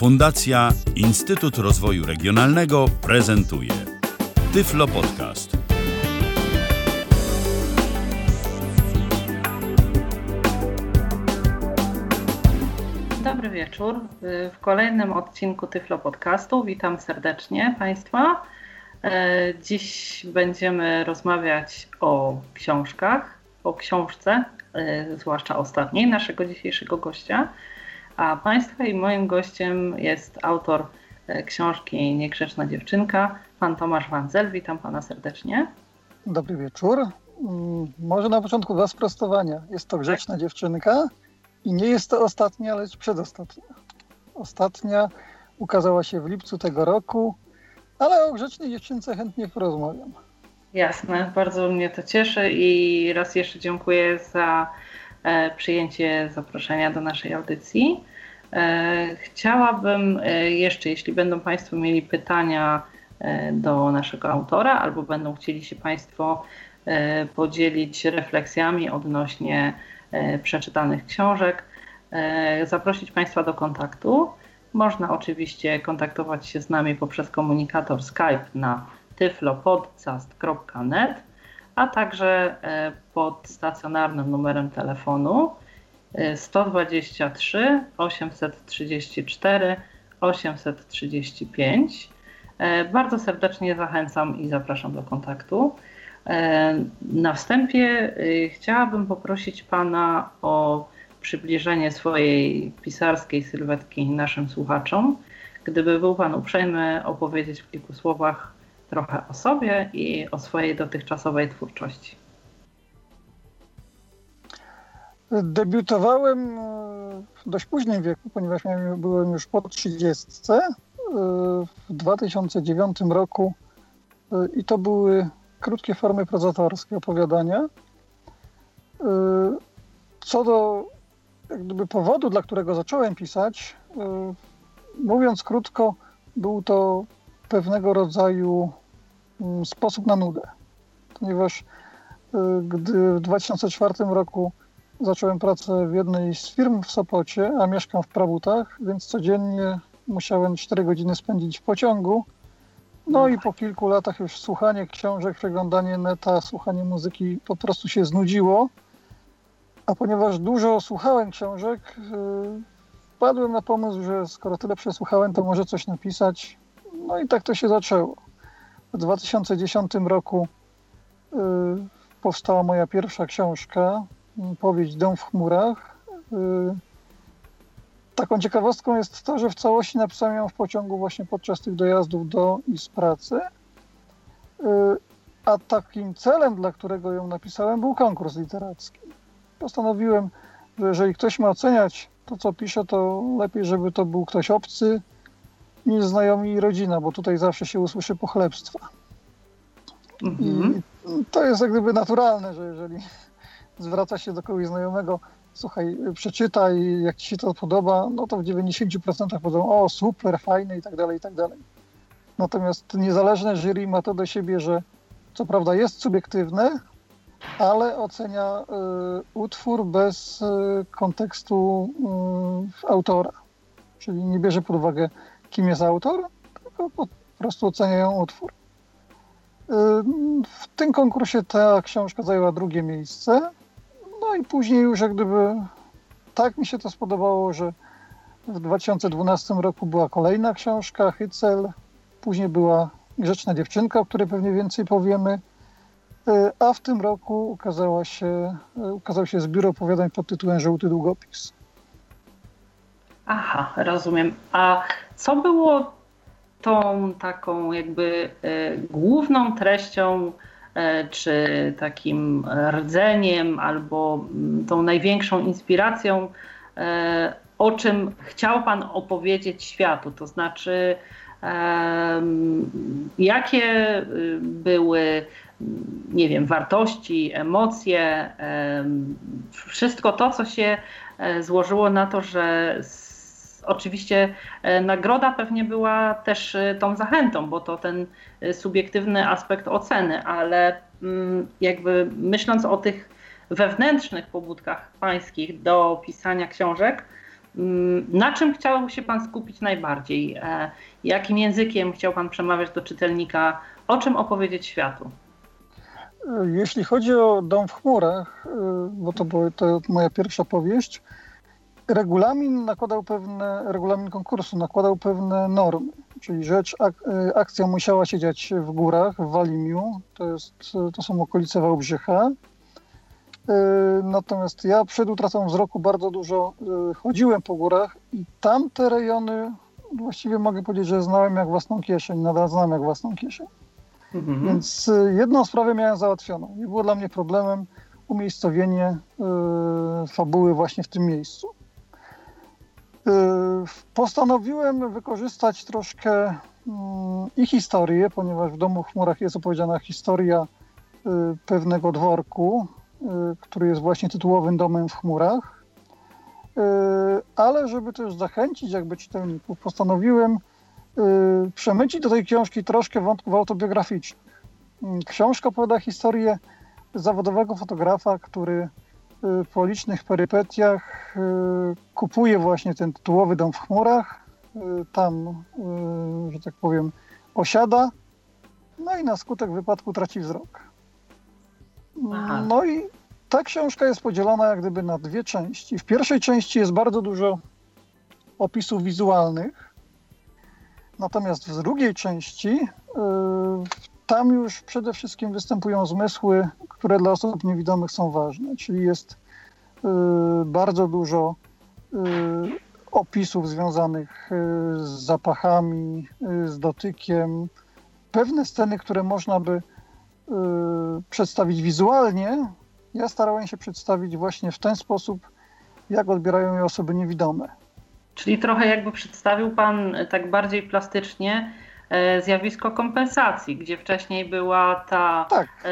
Fundacja Instytut Rozwoju Regionalnego prezentuje Tyflo Podcast. Dobry wieczór. W kolejnym odcinku Tyflo Podcastu witam serdecznie Państwa. E, dziś będziemy rozmawiać o książkach, o książce, e, zwłaszcza ostatniej naszego dzisiejszego gościa. A Państwa i moim gościem jest autor e, książki Niegrzeczna dziewczynka, pan Tomasz Wanzel. Witam Pana serdecznie. Dobry wieczór. Mm, może na początku dwa sprostowania. Jest to grzeczna dziewczynka i nie jest to ostatnia, lecz przedostatnia. Ostatnia ukazała się w lipcu tego roku, ale o grzecznej dziewczynce chętnie porozmawiam. Jasne, bardzo mnie to cieszy i raz jeszcze dziękuję za e, przyjęcie zaproszenia do naszej audycji. E, chciałabym e, jeszcze, jeśli będą Państwo mieli pytania e, do naszego autora, albo będą chcieli się Państwo podzielić refleksjami odnośnie przeczytanych książek, zaprosić Państwa do kontaktu. Można oczywiście kontaktować się z nami poprzez komunikator Skype na tyflopodcast.net, a także pod stacjonarnym numerem telefonu 123 834 835. Bardzo serdecznie zachęcam i zapraszam do kontaktu. E, na wstępie e, chciałabym poprosić Pana o przybliżenie swojej pisarskiej sylwetki naszym słuchaczom. Gdyby był Pan uprzejmy opowiedzieć w kilku słowach trochę o sobie i o swojej dotychczasowej twórczości. Debiutowałem e, w dość późnym wieku, ponieważ miałem, byłem już po 30 e, w 2009 roku e, i to były krótkie formy prozatorskie opowiadania. Co do jak gdyby powodu, dla którego zacząłem pisać, mówiąc krótko, był to pewnego rodzaju mm, sposób na nudę. Ponieważ gdy w 2004 roku zacząłem pracę w jednej z firm w Sopocie, a mieszkam w Prawutach, więc codziennie musiałem 4 godziny spędzić w pociągu. No i po kilku latach już słuchanie książek, przeglądanie neta, słuchanie muzyki po prostu się znudziło. A ponieważ dużo słuchałem książek, wpadłem na pomysł, że skoro tyle przesłuchałem, to może coś napisać. No i tak to się zaczęło. W 2010 roku yy, powstała moja pierwsza książka, powieść Dom w chmurach. Y, taką ciekawostką jest to, że w całości napisałem ją w pociągu właśnie podczas tych dojazdów do i z pracy. Y, a takim celem, dla którego ją napisałem, był konkurs literacki. Postanowiłem, że jeżeli ktoś ma oceniać to, co piszę, to lepiej, żeby to był ktoś obcy niż znajomi i rodzina, bo tutaj zawsze się usłyszy pochlebstwa. Mhm. I to jest jak gdyby naturalne, że jeżeli zwraca się do kogoś znajomego, słuchaj, przeczytaj, jak ci się to podoba, no to w 90% powiedzą, o super, fajne i tak dalej, i tak dalej. Natomiast niezależne jury ma to do siebie, że co prawda jest subiektywne, ale ocenia y, utwór bez y, kontekstu y, autora. Czyli nie bierze pod uwagę, kim jest autor, tylko po prostu oceniają utwór. Y, w tym konkursie ta książka zajęła drugie miejsce. No i później już jak gdyby tak mi się to spodobało, że w 2012 roku była kolejna książka, Hycel, później była Grzeczna dziewczynka, o której pewnie więcej powiemy, e, a w tym roku ukazała się, e, ukazał się zbiór opowiadań pod tytułem Żółty długopis. Aha, rozumiem. A co było tą taką jakby y, główną treścią czy takim rdzeniem albo mm, tą największą inspiracją, e, o czym chciał Pan opowiedzieć światu? To znaczy, jakie y, były, nie wiem, wartości, emocje, wszystko to, co się e, złożyło na to, że Oczywiście e, nagroda pewnie była też e, tą zachętą, bo to ten e, subiektywny aspekt oceny, ale mm, jakby myśląc o tych wewnętrznych pobudkach pańskich do pisania książek, Mm, na czym chciał się Pan skupić najbardziej? Jakim językiem chciał Pan przemawiać do czytelnika? O czym opowiedzieć światu? Jeśli chodzi o Dom w chmurach, bo to była to moja pierwsza powieść, regulamin nakładał pewne, regulamin konkursu nakładał pewne normy, czyli rzecz, ak, y, akcja musiała się dziać w górach, w Walimiu, to, jest, to są okolice Wałbrzycha. Y, natomiast ja przed utratą wzroku bardzo dużo y, chodziłem po górach i tamte rejony właściwie mogę powiedzieć, że znałem jak własną kieszeń, nadal znam jak własną kieszeń. Mhm. Więc jedną sprawę miałem załatwioną. Nie było dla mnie problemem umiejscowienie fabuły właśnie w tym miejscu. Y, postanowiłem wykorzystać troszkę mm, i historię, ponieważ w Domu w Chmurach jest opowiedziana historia y, pewnego dworku, y, który jest właśnie tytułowym domem w chmurach. Ale żeby też zachęcić jakby czytelników, postanowiłem przemycić do tej książki troszkę wątków autobiograficznych. Mm, książka opowiada historię zawodowego fotografa, który Y, po licznych perypetiach y, kupuje właśnie ten tytułowy dom w chmurach. Y, tam, że tak powiem, osiada. No i na skutek wypadku traci wzrok. Aha. No i ta książka jest podzielona jak gdyby na dwie części. W pierwszej części jest bardzo dużo opisów wizualnych, natomiast w drugiej części tam już przede wszystkim występują zmysły, które dla osób niewidomych są ważne, czyli jest y, bardzo dużo y, opisów związanych y, z zapachami, z dotykiem, pewne sceny, które można by przedstawić wizualnie, ja starałem się przedstawić właśnie w ten sposób, jak odbierają je osoby niewidome. Czyli trochę jakby przedstawił Pan tak bardziej plastycznie zjawisko kompensacji, gdzie wcześniej była ta tak. E,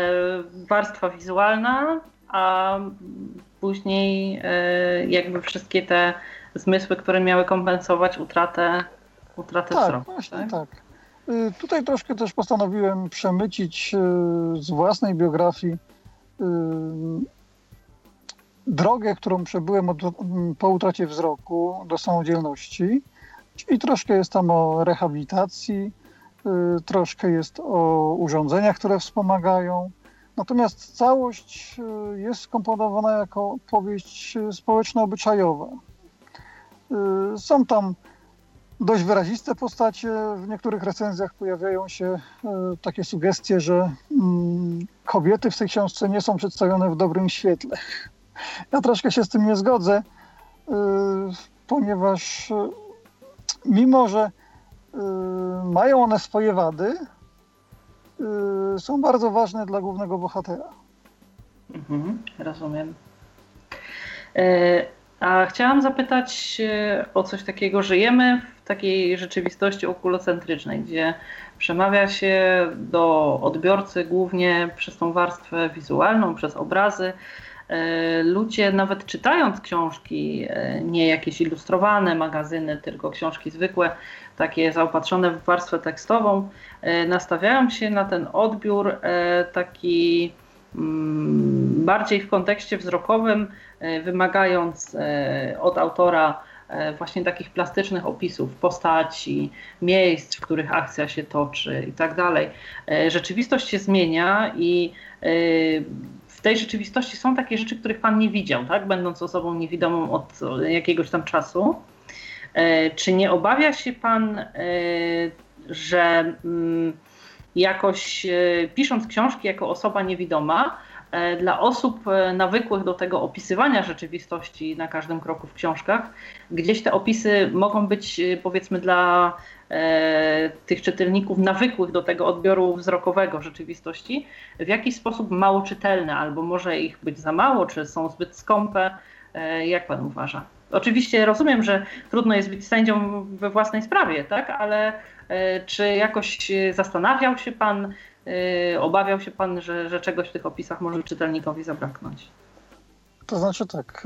warstwa wizualna, a później e, jakby wszystkie te zmysły, które miały kompensować utratę, utratę tak, wzroku. Właśnie, tak? tak. Tutaj troszkę też postanowiłem przemycić z własnej biografii drogę, którą przebyłem od, po utracie wzroku do samodzielności. Czyli troszkę jest tam o rehabilitacji, Y, troszkę jest o urządzeniach, które wspomagają. Natomiast całość y, jest skomponowana jako powieść społeczno-obyczajowa. Y, są tam dość wyraziste postacie. W niektórych recenzjach pojawiają się takie sugestie, że mm, kobiety w tej książce nie są przedstawione w dobrym świetle. Ja troszkę się z tym nie zgodzę, ponieważ mimo, że Y, mają one swoje wady, y, są bardzo ważne dla głównego bohatera. Mhm, rozumiem. E, a chciałam zapytać o coś takiego. Żyjemy w takiej rzeczywistości okulocentrycznej, gdzie przemawia się do odbiorcy głównie przez tą warstwę wizualną, przez obrazy. E, ludzie nawet czytając książki, e, nie jakieś ilustrowane magazyny, tylko książki zwykłe, takie zaopatrzone w warstwę tekstową, e, nastawiają się na ten odbiór taki mm, bardziej w kontekście wzrokowym, wymagając od autora właśnie takich plastycznych opisów postaci, miejsc, w których akcja się toczy i tak dalej. Rzeczywistość się zmienia i w tej rzeczywistości są takie rzeczy, których Pan nie widział, tak? Będąc osobą niewidomą od jakiegoś tam czasu. E, czy nie obawia się Pan, e, że mm, jakoś e, pisząc książki jako osoba niewidoma, dla osób nawykłych do tego opisywania rzeczywistości na każdym kroku w książkach, gdzieś te opisy mogą być powiedzmy dla tych czytelników nawykłych do tego odbioru wzrokowego rzeczywistości w jakiś sposób mało czytelne, albo może ich być za mało, czy są zbyt skąpe. Jak pan uważa? Oczywiście rozumiem, że trudno jest być sędzią we własnej sprawie, tak? Ale e, czy jakoś zastanawiał się pan, obawiał się pan, że, że czegoś w tych opisach może czytelnikowi zabraknąć? To znaczy tak,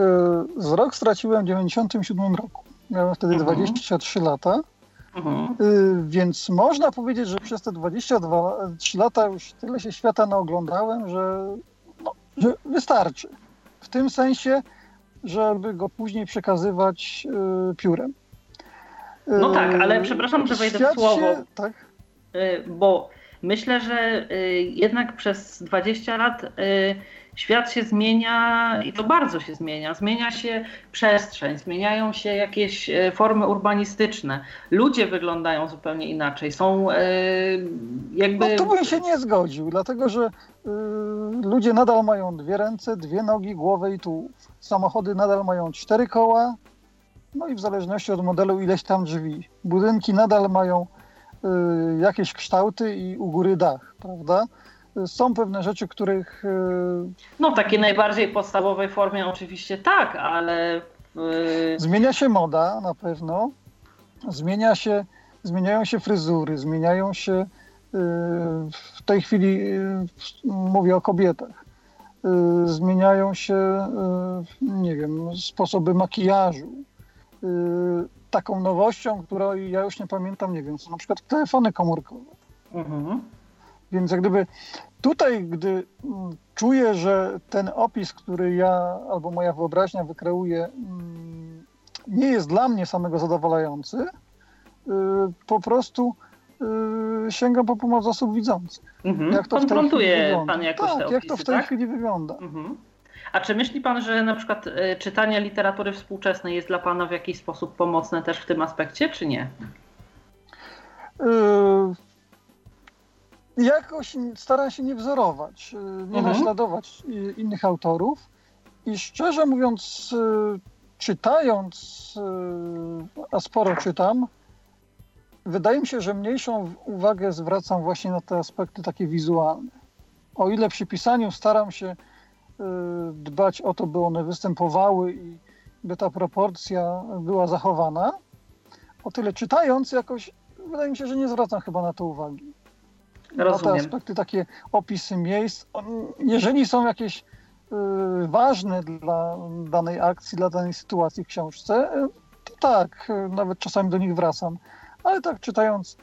wzrok straciłem w 1997 roku. Miałem wtedy mhm. 23 lata. Mhm. Więc można powiedzieć, że przez te 23 lata już tyle się świata naoglądałem, że, no, że wystarczy. W tym sensie żeby go później przekazywać piórem. No tak, ale przepraszam, że wejdę w słowo. Się, tak? Bo myślę, że jednak przez 20 lat świat się zmienia i to bardzo się zmienia. Zmienia się przestrzeń, zmieniają się jakieś e, formy urbanistyczne. Ludzie wyglądają zupełnie inaczej. Są e, jakby. No tu bym się nie zgodził, dlatego że y, ludzie nadal mają dwie ręce, dwie nogi, głowę i tułów. Samochody nadal mają cztery koła, no i w zależności od modelu ileś tam drzwi. Budynki nadal mają y, jakieś kształty i u góry dach, prawda? Są pewne rzeczy, których. E, no, takiej najbardziej podstawowej formie oczywiście tak, ale. Zmienia się moda na pewno. Zmienia się, zmieniają się fryzury, zmieniają się. E, w tej chwili e, mówię o kobietach. Zmieniają się, nie wiem, sposoby makijażu. Taką nowością, której ja już nie pamiętam, nie wiem, są na przykład telefony komórkowe. Mhm. Więc jak gdyby tutaj, gdy mm, czuję, że ten opis, który ja albo moja wyobraźnia wykreuje, mm, nie jest dla mnie samego zadowalający, y, po prostu y, sięgam po pomoc osób widzących. Mhm. Jak to Konfrontuje pan jakoś tak, te opisy, jak to w tej tak? chwili wygląda. Mhm. A czy myśli pan, że na przykład y, czytanie literatury współczesnej jest dla pana w jakiś sposób pomocne też w tym aspekcie, czy nie? Jakoś staram się nie wzorować, y, nie mhm. naśladować y, innych autorów i szczerze mówiąc, y, czytając, a sporo czytam, wydaje mi się, że mniejszą uwagę zwracam właśnie na te aspekty takie wizualne. O ile przy pisaniu staram się dbać o to, by one występowały i by ta proporcja była zachowana, o tyle czytając jakoś wydaje mi się, że nie zwracam chyba na to uwagi. Rozumiem. te aspekty, takie opisy miejsc, jeżeli są jakieś y, ważne dla danej akcji, dla danej sytuacji w książce, y, to tak, y, nawet czasami do nich wracam. Ale tak czytając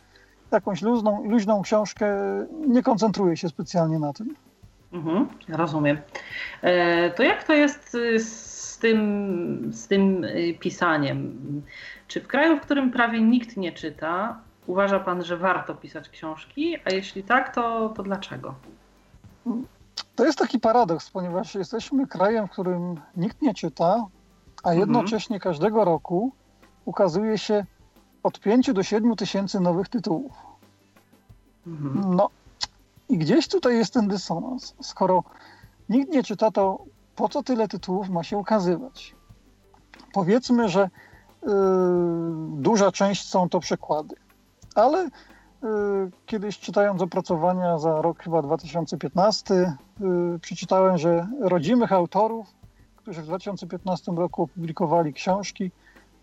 jakąś luźną, luźną książkę, nie koncentruję się specjalnie na tym. Mhm, rozumiem. E, to jak to jest z tym, z tym pisaniem? Czy w kraju, w którym prawie nikt nie czyta, Uważa Pan, że warto pisać książki? A jeśli tak, to, to dlaczego? To jest taki paradoks, ponieważ jesteśmy krajem, w którym nikt nie czyta, a mhm. jednocześnie mhm. każdego roku ukazuje się od 5 do 7 tysięcy nowych tytułów. Mhm. No i gdzieś tutaj jest ten dysonans. Skoro nikt nie czyta, to po co tyle tytułów ma się ukazywać? Powiedzmy, że yy, duża część są to przekłady ale y, kiedyś czytając opracowania za rok chyba 2015, y, przeczytałem, że rodzimych autorów, którzy w 2015 roku opublikowali książki,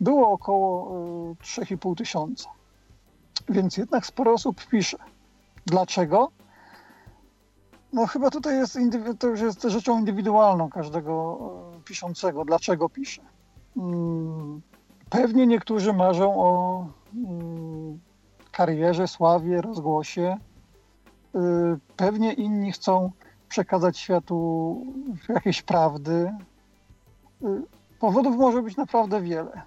było około 3,5 y, tysiąca. Więc jednak sporo osób pisze. Dlaczego? No chyba tutaj jest, to już jest rzeczą indywidualną każdego piszącego. Dlaczego pisze? Mm, pewnie niektórzy marzą o mm, karierze, sławie, rozgłosie. Y, pewnie inni chcą przekazać światu jakieś prawdy. Y, powodów może być naprawdę wiele.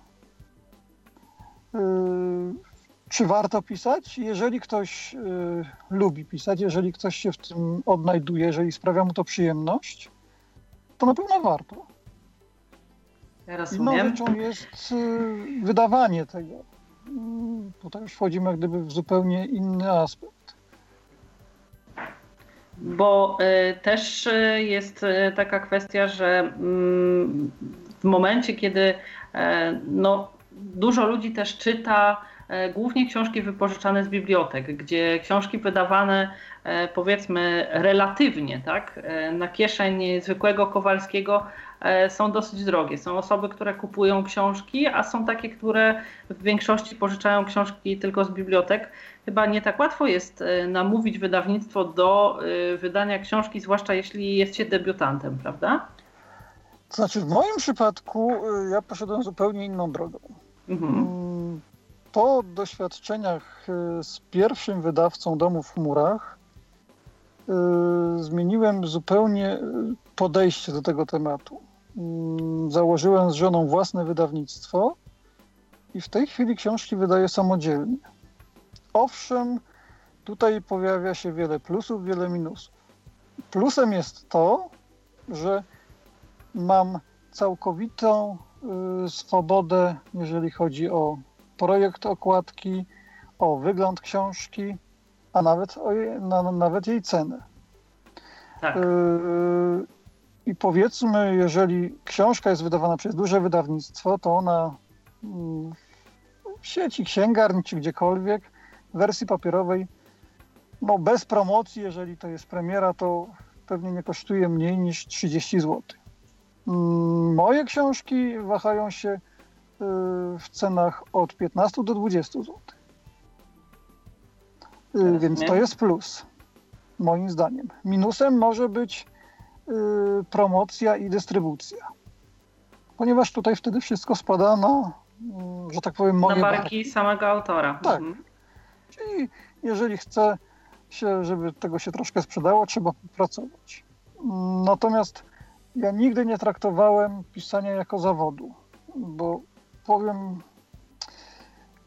Y, czy warto pisać? Jeżeli ktoś lubi pisać, jeżeli ktoś się w tym odnajduje, jeżeli sprawia mu to przyjemność, to na pewno warto. Ja Inną rzeczą jest wydawanie tego tutaj już wchodzimy gdyby w zupełnie inny aspekt. Bo y, też y, jest y, taka kwestia, że mm, w momencie, kiedy no, dużo ludzi też czyta głównie książki wypożyczane z bibliotek, gdzie książki wydawane powiedzmy relatywnie tak, na kieszeń zwykłego Kowalskiego E, są dosyć drogie. Są osoby, które kupują książki, a są takie, które w większości pożyczają książki tylko z bibliotek. Chyba nie tak łatwo jest e, namówić wydawnictwo do e, wydania książki, zwłaszcza jeśli jest się debiutantem, prawda? To znaczy, w moim przypadku ja poszedłem zupełnie inną drogą. Mhm. Po doświadczeniach z pierwszym wydawcą Domu w chmurach, zmieniłem zupełnie podejście do tego tematu. mm, założyłem z żoną własne wydawnictwo i w tej chwili książki wydaję samodzielnie. Owszem, tutaj pojawia się wiele plusów, wiele minusów. Plusem jest to, że mam całkowitą y, swobodę, jeżeli chodzi o projekt okładki, o wygląd książki, a nawet, o jej, na, nawet jej cenę. Tak. Y, I powiedzmy, jeżeli książka jest wydawana przez duże wydawnictwo, to ona mm, w sieci księgarni czy gdziekolwiek w wersji papierowej, no bez promocji, jeżeli to jest premiera, to pewnie nie kosztuje mniej niż 30 zł. Mm, moje książki wahają się y, w cenach od 15 do 20 zł. Y, więc to jest plus, moim zdaniem. Minusem może być y, promocja i dystrybucja. Ponieważ tutaj wtedy wszystko spada na, że tak powiem, moje Na barki, barki. samego autora. Tak. Mhm. Czyli jeżeli chce się, żeby tego się troszkę sprzedało, trzeba pracować. Natomiast ja nigdy nie traktowałem pisania jako zawodu, bo powiem,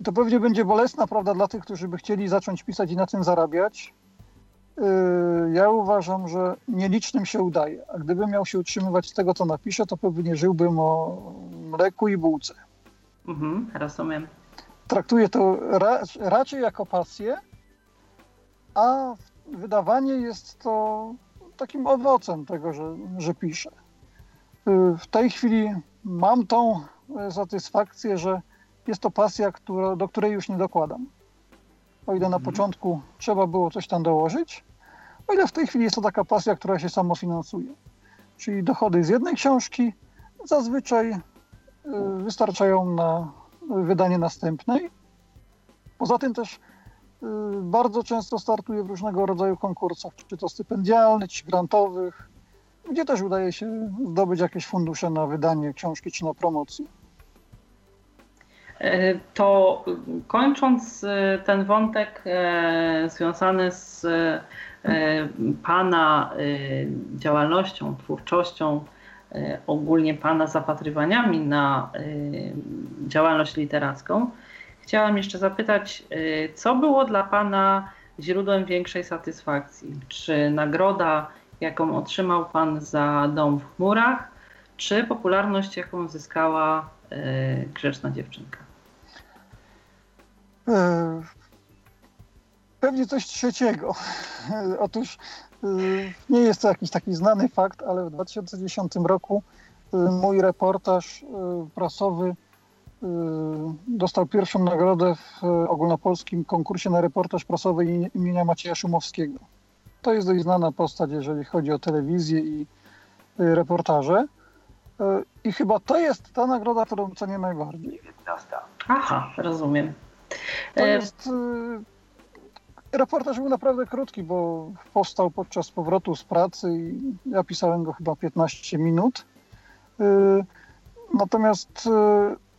to pewnie będzie bolesna prawda dla tych, którzy by chcieli zacząć pisać i na tym zarabiać. Yy, ja uważam, że nielicznym się udaje, a gdybym miał się utrzymywać z tego, co napiszę, to pewnie żyłbym o mleku i bułce. Mhm, rozumiem. Traktuję to ra raczej jako pasję, a wydawanie jest to takim owocem tego, że, że piszę. Y, w tej chwili mam tą satysfakcję, że jest to pasja, która, do której już nie dokładam. O ile na mhm. początku trzeba było coś tam dołożyć, o ile w tej chwili jest to taka pasja, która się samofinansuje. Czyli dochody z jednej książki zazwyczaj y, wystarczają na wydanie następnej. Poza tym też y, bardzo często startuję w różnego rodzaju konkursach, czy to stypendialnych, czy grantowych, gdzie też udaje się zdobyć jakieś fundusze na wydanie książki czy na promocję. E, to kończąc e, ten wątek e, związany z Pana działalnością, twórczością, ogólnie Pana zapatrywaniami na działalność literacką, chciałam jeszcze zapytać, co było dla Pana źródłem większej satysfakcji? Czy nagroda jaką otrzymał Pan za Dom w chmurach, czy popularność, jaką zyskała Grzeczna Dziewczynka? E, pewnie coś trzeciego. Otóż e, nie jest to jakiś taki znany fakt, ale w 2010 roku mój reportaż prasowy dostał pierwszą nagrodę w ogólnopolskim konkursie na reportaż prasowy imienia Macieja Szumowskiego. To jest dość znana postać, jeżeli chodzi o telewizję i reportaże. I chyba to jest ta nagroda, którą cenię najbardziej. Aha, rozumiem. To e, jest. Y, reportaż był naprawdę krótki, bo powstał podczas powrotu z pracy i ja pisałem go chyba 15 minut. Natomiast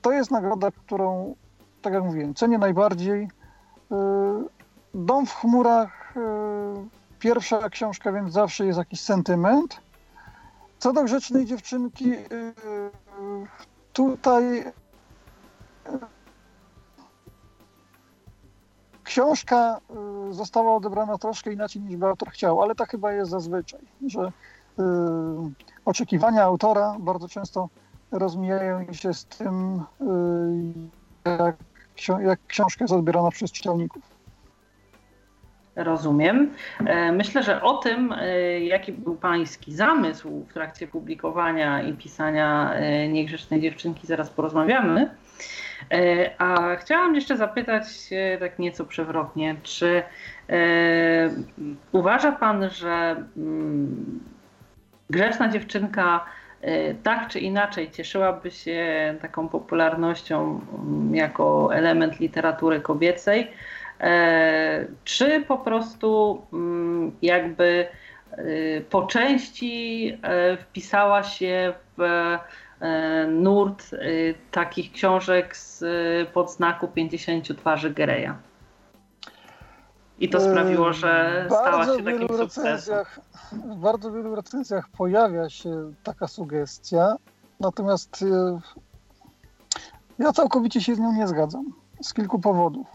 to jest nagroda, którą, tak jak mówiłem, cenię najbardziej. Dom w chmurach pierwsza książka, więc zawsze jest jakiś sentyment. Co do grzecznej dziewczynki, tutaj książka y, została odebrana troszkę inaczej niż autor chciał, ale tak chyba jest zazwyczaj, że oczekiwania autora bardzo często rozmijają się z tym, jak, jak książka jest odbierana przez czytelników. Rozumiem. E, myślę, że o tym, e, jaki był Pański zamysł w trakcie publikowania i pisania e, Niegrzecznej Dziewczynki, zaraz porozmawiamy. A chciałam jeszcze zapytać tak nieco przewrotnie, czy uważa Pan, że mm, Grzeczna Dziewczynka tak czy inaczej cieszyłaby się taką popularnością mm, jako element literatury kobiecej, E, czy po prostu mm, jakby e, po części e, wpisała się w nurt takich książek z podznaku 50 twarzy Gereja. I to sprawiło, że stała się takim sukcesem. W bardzo wielu recenzjach pojawia się taka sugestia. Natomiast ja całkowicie się z nią nie zgadzam. Z kilku powodów.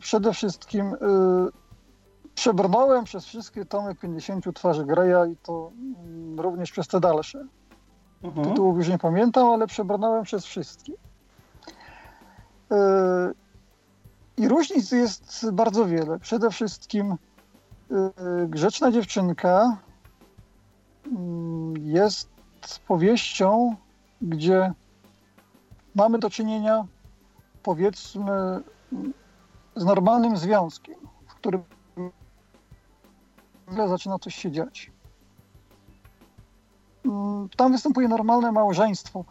Przede wszystkim przebrnąłem przez wszystkie tomy 50 twarzy Greya i to mm, również przez te dalsze. Mhm. Tytułów już nie pamiętam, ale przebrnąłem przez wszystkie. I różnic jest bardzo wiele. Przede wszystkim Grzeczna dziewczynka mm, jest powieścią, gdzie mamy do czynienia, powiedzmy, z normalnym związkiem, w którym zaczyna coś się dziać. Mm, tam występuje normalne małżeństwo.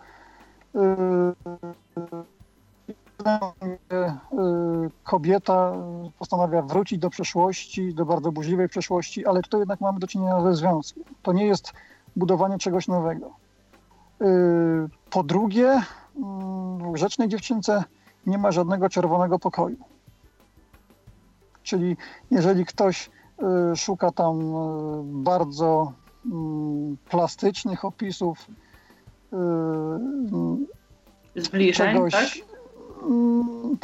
Kobieta postanawia wrócić do przeszłości, do bardzo burzliwej przeszłości, ale tutaj jednak mamy do czynienia ze związkiem. To nie jest budowanie czegoś nowego. Po drugie, w grzecznej dziewczynce nie ma żadnego czerwonego pokoju. Czyli jeżeli ktoś Y, szuka tam y, bardzo mm, plastycznych opisów y, zbliżeń, czegoś, tak? Mm,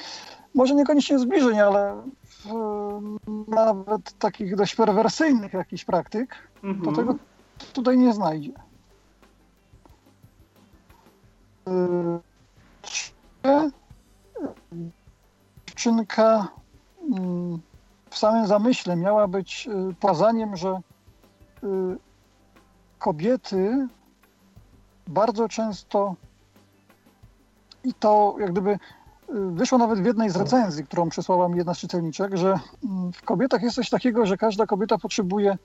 może niekoniecznie zbliżeń, ale nawet takich dość perwersyjnych jakichś praktyk, mhm. to tego tutaj nie znajdzie. Dziewczynka mm, w samym zamyśle miała być y, pokazaniem, że y, kobiety bardzo często i to jak gdyby y, wyszło nawet w jednej z recenzji, którą przesłała mi jedna z czytelniczek, że mm, w kobietach jest coś takiego, że każda kobieta potrzebuje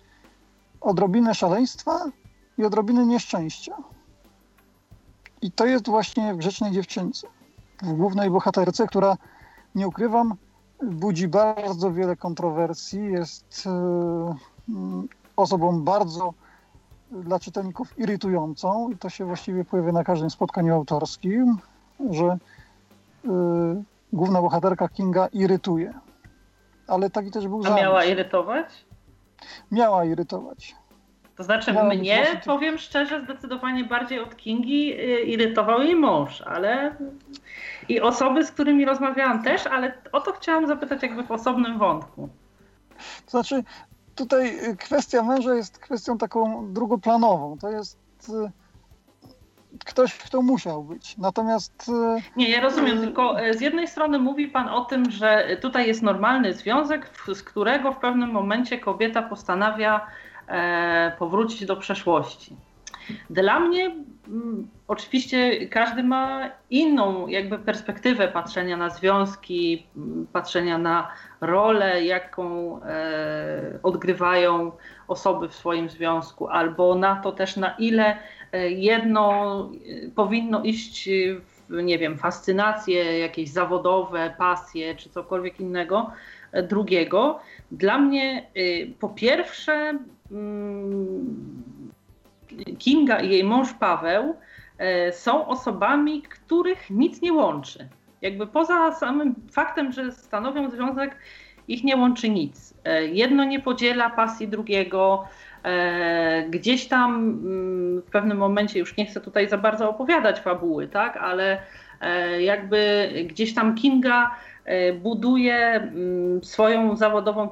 odrobinę szaleństwa i odrobiny nieszczęścia. I to jest właśnie w Grzecznej Dziewczynce, w głównej bohaterce, która, nie ukrywam, budzi bardzo wiele kontrowersji, jest e, osobą bardzo dla czytelników irytującą i to się właściwie pojawia na każdym spotkaniu autorskim, że e, główna bohaterka Kinga irytuje. Ale taki też był zamysł. A miała irytować? Miała irytować. To znaczy miała mnie, powiem szczerze, zdecydowanie bardziej od Kingi y, irytował jej mąż, ale i osoby, z którymi rozmawiałam też, ale o to chciałam zapytać jakby w osobnym wątku. To znaczy, tutaj y, kwestia męża jest kwestią taką drugoplanową. To jest y, ktoś, kto musiał być. Natomiast. Nie, ja rozumiem, tylko z jednej strony mówi Pan o tym, że tutaj jest normalny związek, z którego w pewnym momencie kobieta postanawia e, powrócić do przeszłości. Dla mnie mm, oczywiście każdy ma inną jakby perspektywę patrzenia na związki, mm, patrzenia na rolę, jaką e, odgrywają osoby w swoim związku, albo na to też na ile e, jedno e, powinno iść w, nie wiem, fascynacje jakieś zawodowe, pasje czy cokolwiek innego e, drugiego. Dla mnie po pierwsze mm, Kinga i jej mąż Paweł e, są osobami, których nic nie łączy. Jakby poza samym faktem, że stanowią związek, ich nie łączy nic. E, jedno nie podziela pasji drugiego. E, gdzieś tam mm, w pewnym momencie, już nie chcę tutaj za bardzo opowiadać fabuły, tak, ale jakby gdzieś tam Kinga buduje mm, swoją zawodową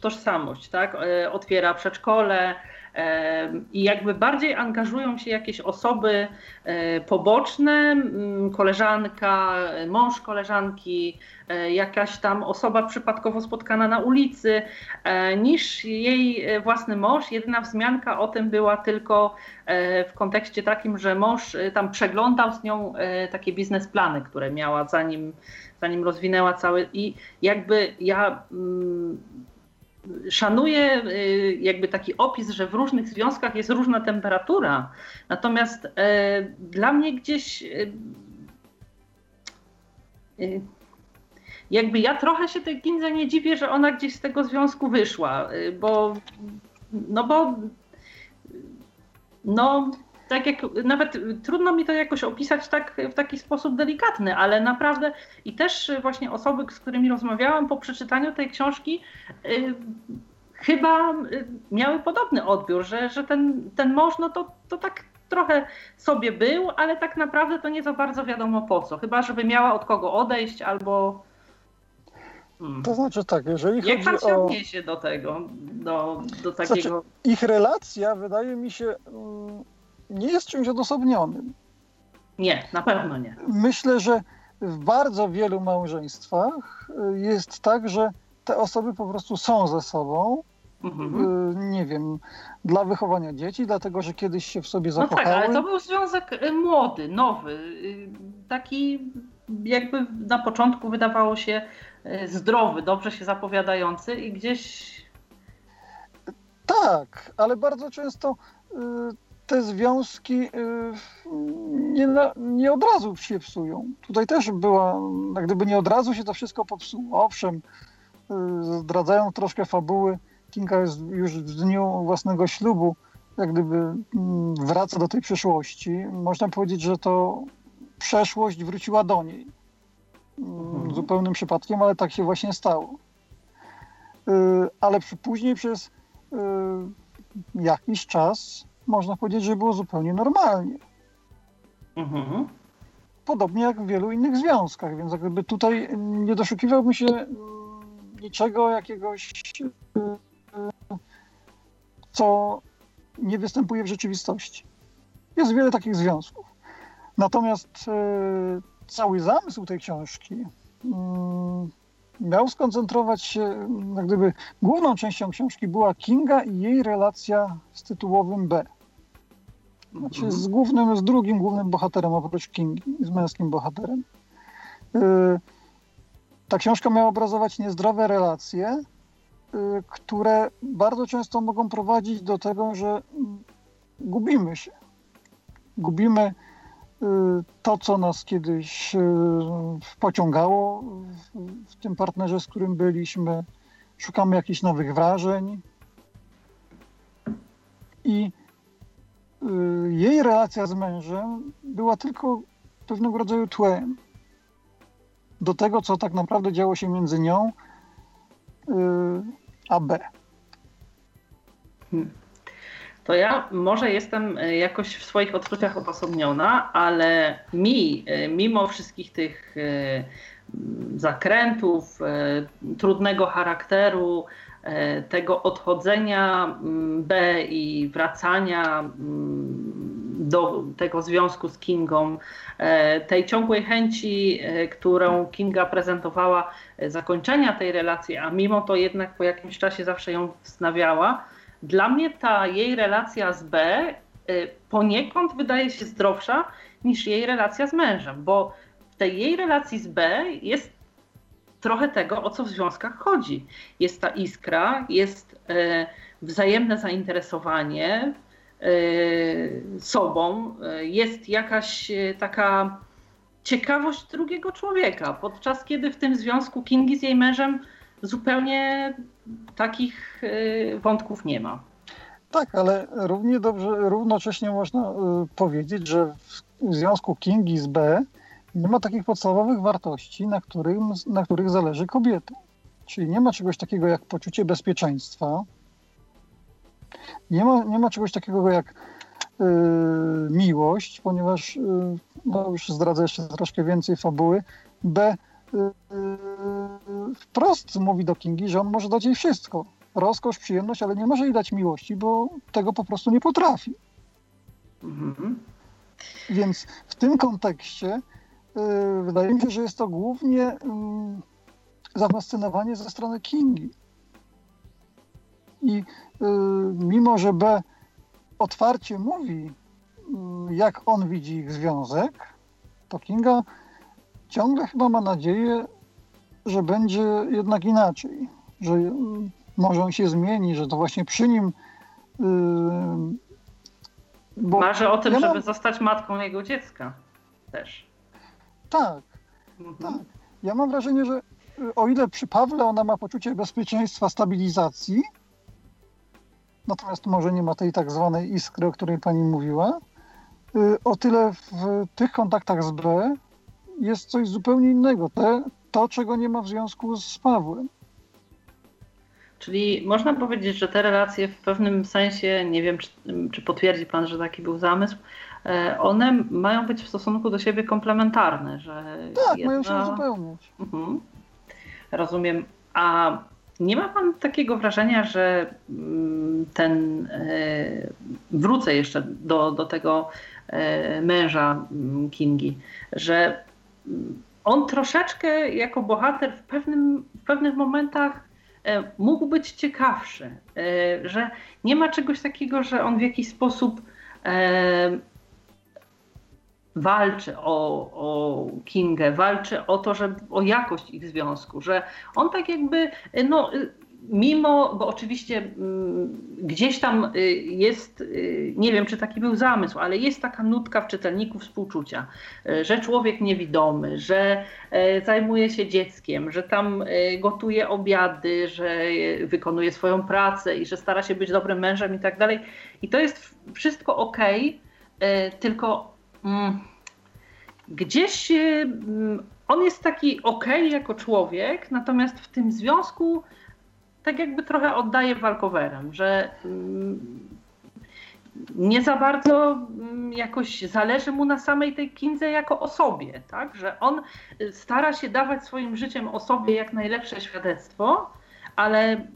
tożsamość, tak? Otwiera przedszkole, i jakby bardziej angażują się jakieś osoby e, poboczne, koleżanka, mąż koleżanki, e, jakaś tam osoba przypadkowo spotkana na ulicy, e, niż jej własny mąż. Jedyna wzmianka o tym była tylko w kontekście takim, że mąż tam przeglądał z nią takie biznesplany, które miała zanim, zanim rozwinęła cały i jakby ja szanuję y, jakby taki opis, że w różnych związkach jest różna temperatura. Natomiast e, dla mnie gdzieś e, jakby ja trochę się tej Ginze nie dziwię, że ona gdzieś z tego związku wyszła, bo no bo no tak jak nawet trudno mi to jakoś opisać tak, w taki sposób delikatny, ale naprawdę i też właśnie osoby, z którymi rozmawiałam po przeczytaniu tej książki, y, chyba y, miały podobny odbiór, że, że ten, ten mąż, no to, to tak trochę sobie był, ale tak naprawdę to nie za bardzo wiadomo po co. Chyba, żeby miała od kogo odejść albo. Hmm. To znaczy tak, jeżeli Jak chodzi pan się o... odniesie do tego, do, do takiego... Znaczy, ich relacja wydaje mi się mm, nie jest czymś odosobnionym. Nie, na pewno nie. Myślę, że w bardzo wielu małżeństwach y, jest tak, że te osoby po prostu są ze sobą. Mhm. Y, nie wiem, dla wychowania dzieci, dlatego że kiedyś się w sobie zakochały. No tak, ale to był związek y, młody, nowy, taki jakby na początku wydawało się zdrowy, dobrze się zapowiadający i gdzieś. Tak, ale bardzo często te związki y, nie, nie od razu się psują. Tutaj też była, jak gdyby nie od razu się to wszystko popsuło. Owszem, y, zdradzają troszkę fabuły. Kinga jest już w dniu własnego ślubu, jak gdyby mm, wraca do tej przeszłości. Można powiedzieć, że to przeszłość wróciła do niej. Mm, mhm. Zupełnym przypadkiem, ale tak się właśnie stało. Y, ale później przez jakiś czas można powiedzieć, że było zupełnie normalnie. Mhm. Podobnie jak w wielu innych związkach, więc jakby tutaj nie doszukiwałbym się niczego jakiegoś, co nie występuje w rzeczywistości. Jest wiele takich związków. Natomiast e, cały zamysł tej książki mm, miał skoncentrować się, jak gdyby główną częścią książki była Kinga i jej relacja z tytułowym B. Znaczy z głównym, z drugim głównym bohaterem oprócz Kingi, z męskim bohaterem. Y, ta książka miała obrazować niezdrowe relacje, y, które bardzo często mogą prowadzić do tego, że gubimy się. Gubimy y, to, co nas kiedyś pociągało w tym partnerze, z którym byliśmy. Szukamy jakichś nowych wrażeń. I jej relacja z mężem była tylko pewnego rodzaju tłem do tego, co tak naprawdę działo się między nią y, a B. Hmm. To ja może jestem y, jakoś w swoich odczuciach odosobniona, ale mi, mimo wszystkich tych zakrętów, trudnego charakteru, tego odchodzenia mm, B i wracania mm, do tego związku z Kingą, e, tej ciągłej chęci, e, którą Kinga prezentowała, zakończenia tej relacji, a mimo to jednak po jakimś czasie zawsze ją wznawiała. Dla mnie ta jej relacja z B poniekąd wydaje się zdrowsza niż jej relacja z mężem, bo w tej jej relacji z B jest trochę tego, o co w związkach chodzi. Jest ta iskra, jest e, wzajemne zainteresowanie e, sobą, e, jest jakaś taka ciekawość drugiego człowieka, podczas kiedy w tym związku Kingi z jej mężem zupełnie takich wątków nie ma. Tak, ale równie dobrze, równocześnie można powiedzieć, że w związku Kingi z B nie ma takich podstawowych wartości, na, którym, na których zależy kobietom. Czyli nie ma czegoś takiego jak poczucie bezpieczeństwa, nie ma, nie ma czegoś takiego jak yy, miłość, ponieważ, yy, no już zdradzę jeszcze troszkę więcej fabuły, B yy, wprost mówi do Kingi, że on może dać jej wszystko. Rozkosz, przyjemność, ale nie może jej dać miłości, bo tego po prostu nie potrafi. Mhm. Więc w tym kontekście wydaje mi się, że jest to głównie mm, zafascynowanie ze strony Kingi. I y, mimo, że B otwarcie mówi, jak on widzi ich związek, to Kinga ciągle chyba ma nadzieję, że będzie jednak inaczej, że może on się zmieni, że to właśnie przy nim. Marzy o tym, ja żeby zostać matką jego dziecka też. Tak, mhm. tak. Ja mam wrażenie, że y, o ile przy Pawle ona ma poczucie bezpieczeństwa, stabilizacji, natomiast może nie ma tej tak zwanej iskry, o której pani mówiła, y, o tyle w tych kontaktach z B jest coś zupełnie innego. Te, to, czego nie ma w związku z Pawłem. Czyli można powiedzieć, że te relacje w pewnym sensie, nie wiem, czy, czy potwierdzi Pan, że taki był zamysł, one mają być w stosunku do siebie komplementarne. Że tak, jedna... mają się uzupełniać. Mhm. Rozumiem. A nie ma Pan takiego wrażenia, że mm, ten, e, wrócę jeszcze do, do tego e, męża mm, Kingi, że mm, on troszeczkę jako bohater w, pewnym, w pewnych momentach e, mógł być ciekawszy, że nie ma czegoś takiego, że on w jakiś sposób walczy o, o Kingę, walczy o to, że o jakość ich związku, że on tak jakby, no mimo, bo oczywiście mm, gdzieś tam y, jest, y, nie wiem czy taki był zamysł, ale jest taka nutka w czytelniku współczucia, y, że człowiek niewidomy, że zajmuje się dzieckiem, że tam gotuje obiady, że wykonuje swoją pracę i że stara się być dobrym mężem i tak dalej. I to jest wszystko ok, tylko gdzieś mm, on jest taki ok jako człowiek, natomiast w tym związku tak jakby trochę oddaje walkowerem, że mm, nie za bardzo jakoś zależy mu na samej tej Kindze jako osobie, tak? że on stara się dawać swoim życiem osobie jak najlepsze świadectwo, ale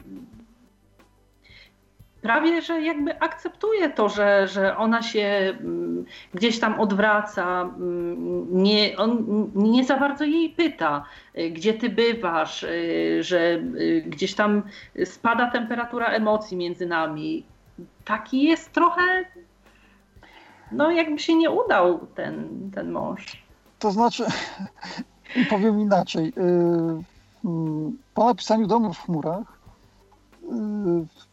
prawie, że jakby akceptuje to, że, że ona się mm, gdzieś tam odwraca, mm, nie, on nie za bardzo jej pyta, y, gdzie ty bywasz, y, że y, gdzieś tam spada temperatura emocji między nami. Taki jest trochę, no jakby się nie udał ten, ten mąż. To znaczy, powiem inaczej. Po napisaniu Domu w chmurach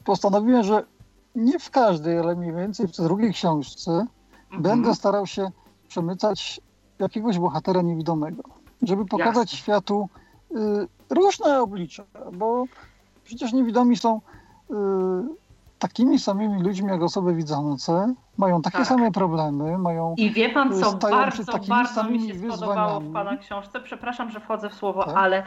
postanowiłem, że nie w każdej, ale mniej więcej w drugiej książce mhm. będę starał się przemycać jakiegoś bohatera niewidomego, żeby pokazać Jasne. światu y, różne oblicza, bo przecież niewidomi są y, takimi samymi ludźmi jak osoby widzące, mają takie tak. same problemy, mają. I wie pan co, bardzo, bardzo mi się spodobało w pana książce. Przepraszam, że wchodzę w słowo, tak? ale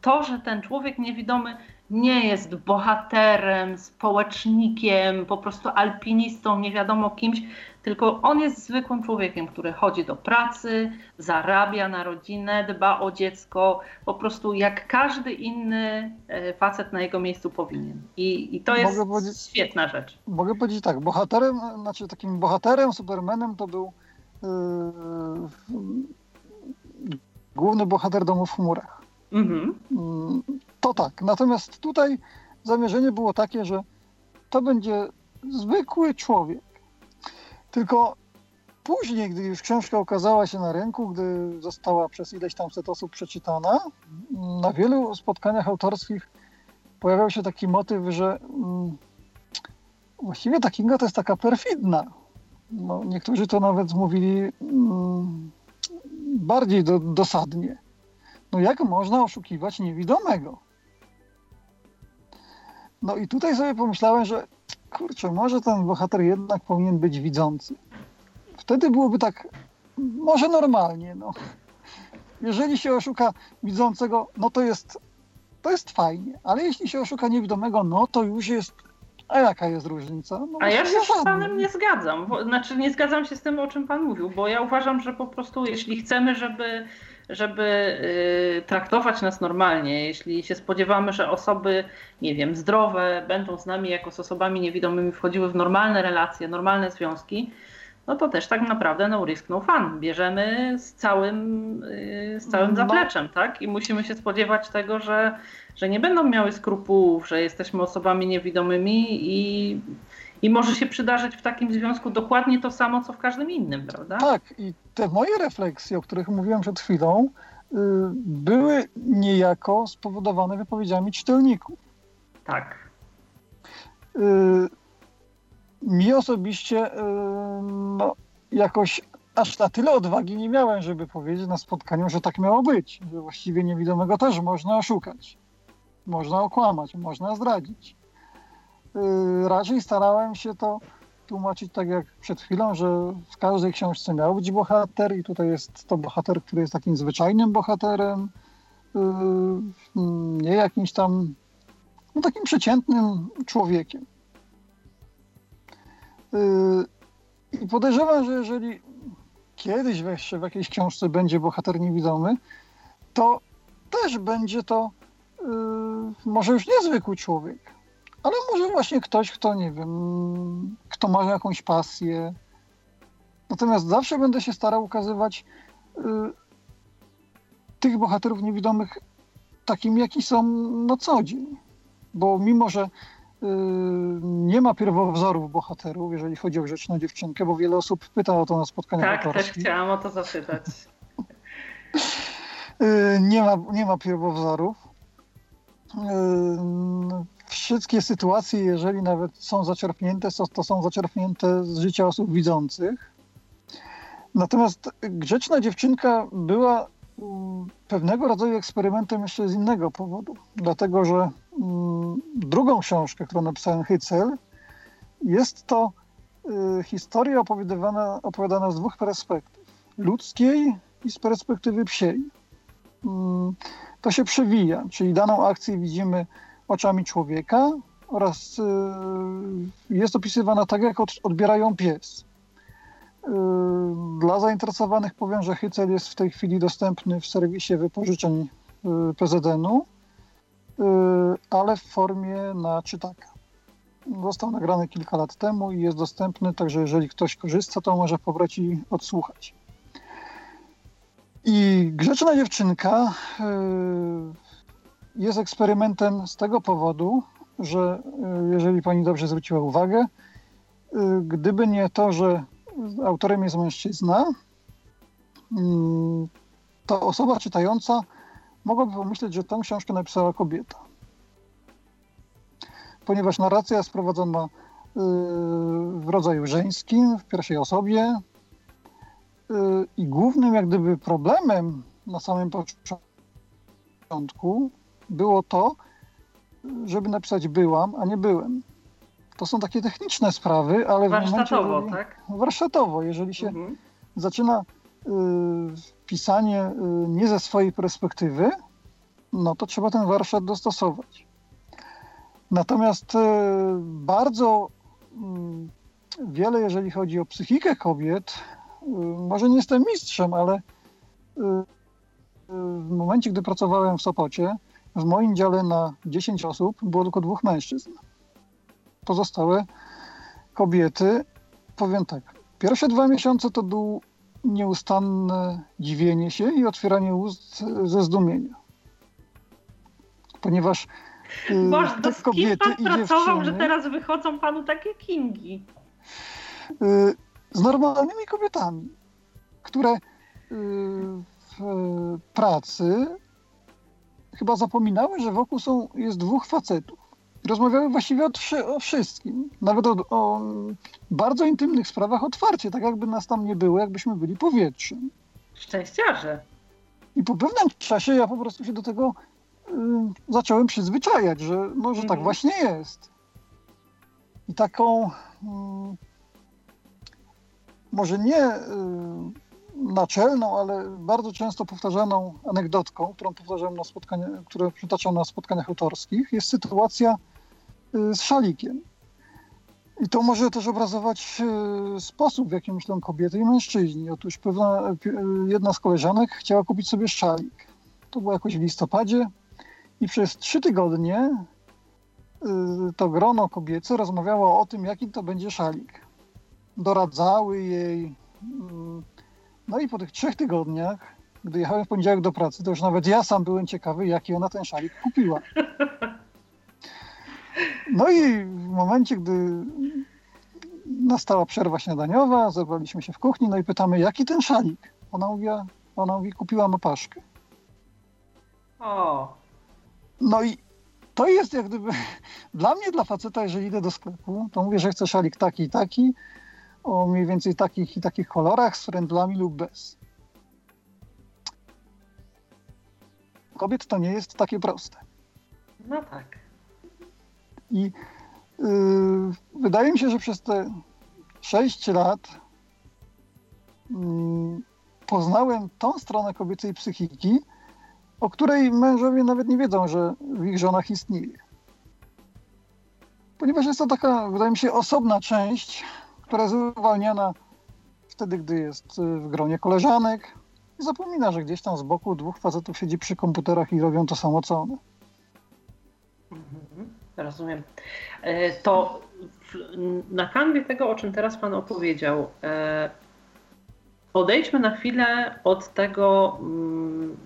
to, że ten człowiek niewidomy nie jest bohaterem, społecznikiem, po prostu alpinistą, nie wiadomo kimś, tylko on jest zwykłym człowiekiem, który chodzi do pracy, zarabia na rodzinę, dba o dziecko, po prostu jak każdy inny e, facet na jego miejscu powinien. I, i to jest świetna rzecz. Mogę powiedzieć tak, bohaterem, znaczy takim bohaterem, supermanem to był yy, główny bohater domu w chmurach. Mhm. Mm, to tak. Natomiast tutaj zamierzenie było takie, że to będzie zwykły człowiek. Tylko później, gdy już książka okazała się na rynku, gdy została przez ileś tam set osób przeczytana, na wielu spotkaniach autorskich pojawiał się taki motyw, że mm, właściwie ta Kinga to jest taka perfidna. No, niektórzy to nawet mówili mm, bardziej do, dosadnie. No jak można oszukiwać niewidomego? No i tutaj sobie pomyślałem, że kurczę, może ten bohater jednak powinien być widzący. Wtedy byłoby tak, może normalnie, no. Jeżeli się oszuka widzącego, no to jest, to jest fajnie, ale jeśli się oszuka niewidomego, no to już jest a jaka jest różnica? No A ja się z panem nie zgadzam. Znaczy nie zgadzam się z tym, o czym pan mówił, bo ja uważam, że po prostu jeśli chcemy, żeby żeby y, traktować nas normalnie. Jeśli się spodziewamy, że osoby, nie wiem, zdrowe będą z nami jako z osobami niewidomymi wchodziły w normalne relacje, normalne związki, no to też tak naprawdę no risk no fun. Bierzemy z całym, y, z całym no. zapleczem, tak? I musimy się spodziewać tego, że, że nie będą miały skrupułów, że jesteśmy osobami niewidomymi i i może się przydarzyć w takim związku dokładnie to samo, co w każdym innym, prawda? Tak, i te moje refleksje, o których mówiłem przed chwilą, y, były niejako spowodowane wypowiedziami czytelników. Tak. Y, mi osobiście y, no, jakoś aż na tyle odwagi nie miałem, żeby powiedzieć na spotkaniu, że tak miało być, że właściwie niewidomego też można oszukać, można okłamać, można zdradzić. Raczej starałem się to tłumaczyć tak jak przed chwilą, że w każdej książce miał być bohater i tutaj jest to bohater, który jest takim zwyczajnym bohaterem, y, nie jakimś tam no, takim przeciętnym człowiekiem. Yy, I podejrzewam, że jeżeli kiedyś jeszcze w jakiejś książce będzie bohater niewidomy, to też będzie to yy, może już niezwykły człowiek, ale może właśnie ktoś, kto nie wiem, kto ma jakąś pasję. Natomiast zawsze będę się starał ukazywać yy, tych bohaterów niewidomych takimi, jaki są na co dzień. Bo mimo, że yy, nie ma pierwowzorów bohaterów, jeżeli chodzi o grzeczną dziewczynkę, bo wiele osób pyta o to na spotkaniach Tak, też chciałam o to zapytać. yy, nie, ma, nie ma pierwowzorów. Wszystkie sytuacje, jeżeli nawet są zaczerpnięte, to, są zaczerpnięte z życia osób widzących. Natomiast grzeczna dziewczynka była pewnego rodzaju eksperymentem jeszcze z innego powodu. Dlatego, że mm, drugą książkę, którą napisałem Hycel, jest to y, historia opowiadana, opowiadana z dwóch perspektyw. Ludzkiej i z perspektywy psiej. Mm, to się przewija, czyli daną akcję widzimy oczami człowieka oraz y, jest opisywana tak, jak odbierają pies. Y, dla zainteresowanych powiem, że Hycel jest w tej chwili dostępny w serwisie wypożyczeń y, PZN-u, ale w formie na czytaka. Został nagrany kilka lat temu i jest dostępny, także jeżeli ktoś korzysta, to może pobrać i odsłuchać. I Grzeczna Dziewczynka jest eksperymentem z tego powodu, że jeżeli pani dobrze zwróciła uwagę, gdyby nie to, że autorem jest mężczyzna, mm, to osoba czytająca mogłaby pomyśleć, że tę książkę napisała kobieta. Ponieważ narracja jest prowadzona y, w rodzaju żeńskim, w pierwszej osobie y, i głównym jak gdyby problemem na samym początku było to, żeby napisać byłam, a nie byłem. To są takie techniczne sprawy, ale warsztatowo, momencie, tak? Warsztatowo, jeżeli się mhm. zaczyna y, pisanie y, nie ze swojej perspektywy, no to trzeba ten warsztat dostosować. Natomiast y, bardzo mm, wiele, jeżeli chodzi o psychikę kobiet, y, może nie jestem mistrzem, ale y, w momencie, gdy pracowałem w Sopocie, w moim dziale na 10 osób było tylko dwóch mężczyzn pozostałe kobiety, powiem tak, pierwsze dwa miesiące to był nieustanne dziwienie się i otwieranie ust ze zdumienia. Ponieważ y, Boże, te kobiety pan pracował, że teraz wychodzą panu takie kingi? Y, z normalnymi kobietami, które y, w pracy chyba zapominały, że wokół są, jest dwóch facetów rozmawiały właściwie o, o wszystkim. Nawet o, o, bardzo intymnych sprawach otwarcie, tak jakby nas tam nie było, jakbyśmy byli powietrzem. Szczęściarze. I po pewnym czasie ja po prostu się do tego y, zacząłem przyzwyczajać, że może tak mhm. właśnie jest. I taką y, może nie y, naczelną, ale bardzo często powtarzaną anegdotką, którą powtarzam na spotkaniach, które przytaczam na spotkaniach autorskich, jest sytuacja Y, z szalikiem. I to może też obrazować y, sposób, w jaki myślą kobiety i mężczyźni. Otóż pewna, y, jedna z koleżanek chciała kupić sobie szalik. To było jakoś w listopadzie i przez trzy tygodnie to grono kobiece rozmawiało o tym, jaki to będzie szalik. Doradzały jej. No i po tych trzech tygodniach, gdy jechałem w poniedziałek do pracy, to już nawet ja sam byłem ciekawy, jaki ona ten szalik kupiła. No i w momencie, gdy nastała przerwa śniadaniowa, zebraliśmy się w kuchni, no i pytamy, jaki ten szalik? Ona mówi, ona mówi kupiłam opaszkę. O. No i to jest jak gdyby, dla mnie, dla faceta, jeżeli idę do sklepu, to mówię, że chcę szalik taki i taki, o mniej więcej takich i takich kolorach, z frędlami lub bez. Kobiet to nie jest takie proste. No tak. I yy, wydaje mi się, że przez te 6 lat yy, poznałem tą stronę kobiecej psychiki, o której mężowie nawet nie wiedzą, że w ich żonach istnieje. Ponieważ jest to taka, wydaje mi się, osobna część, która jest uwalniana wtedy, gdy jest y, w gronie koleżanek i zapomina, że gdzieś tam z boku dwóch facetów siedzi przy komputerach i robią to samo co one. Mhm, rozumiem. E, to na kanwie tego, o czym teraz Pan opowiedział, e, odejdźmy na chwilę od tego mm,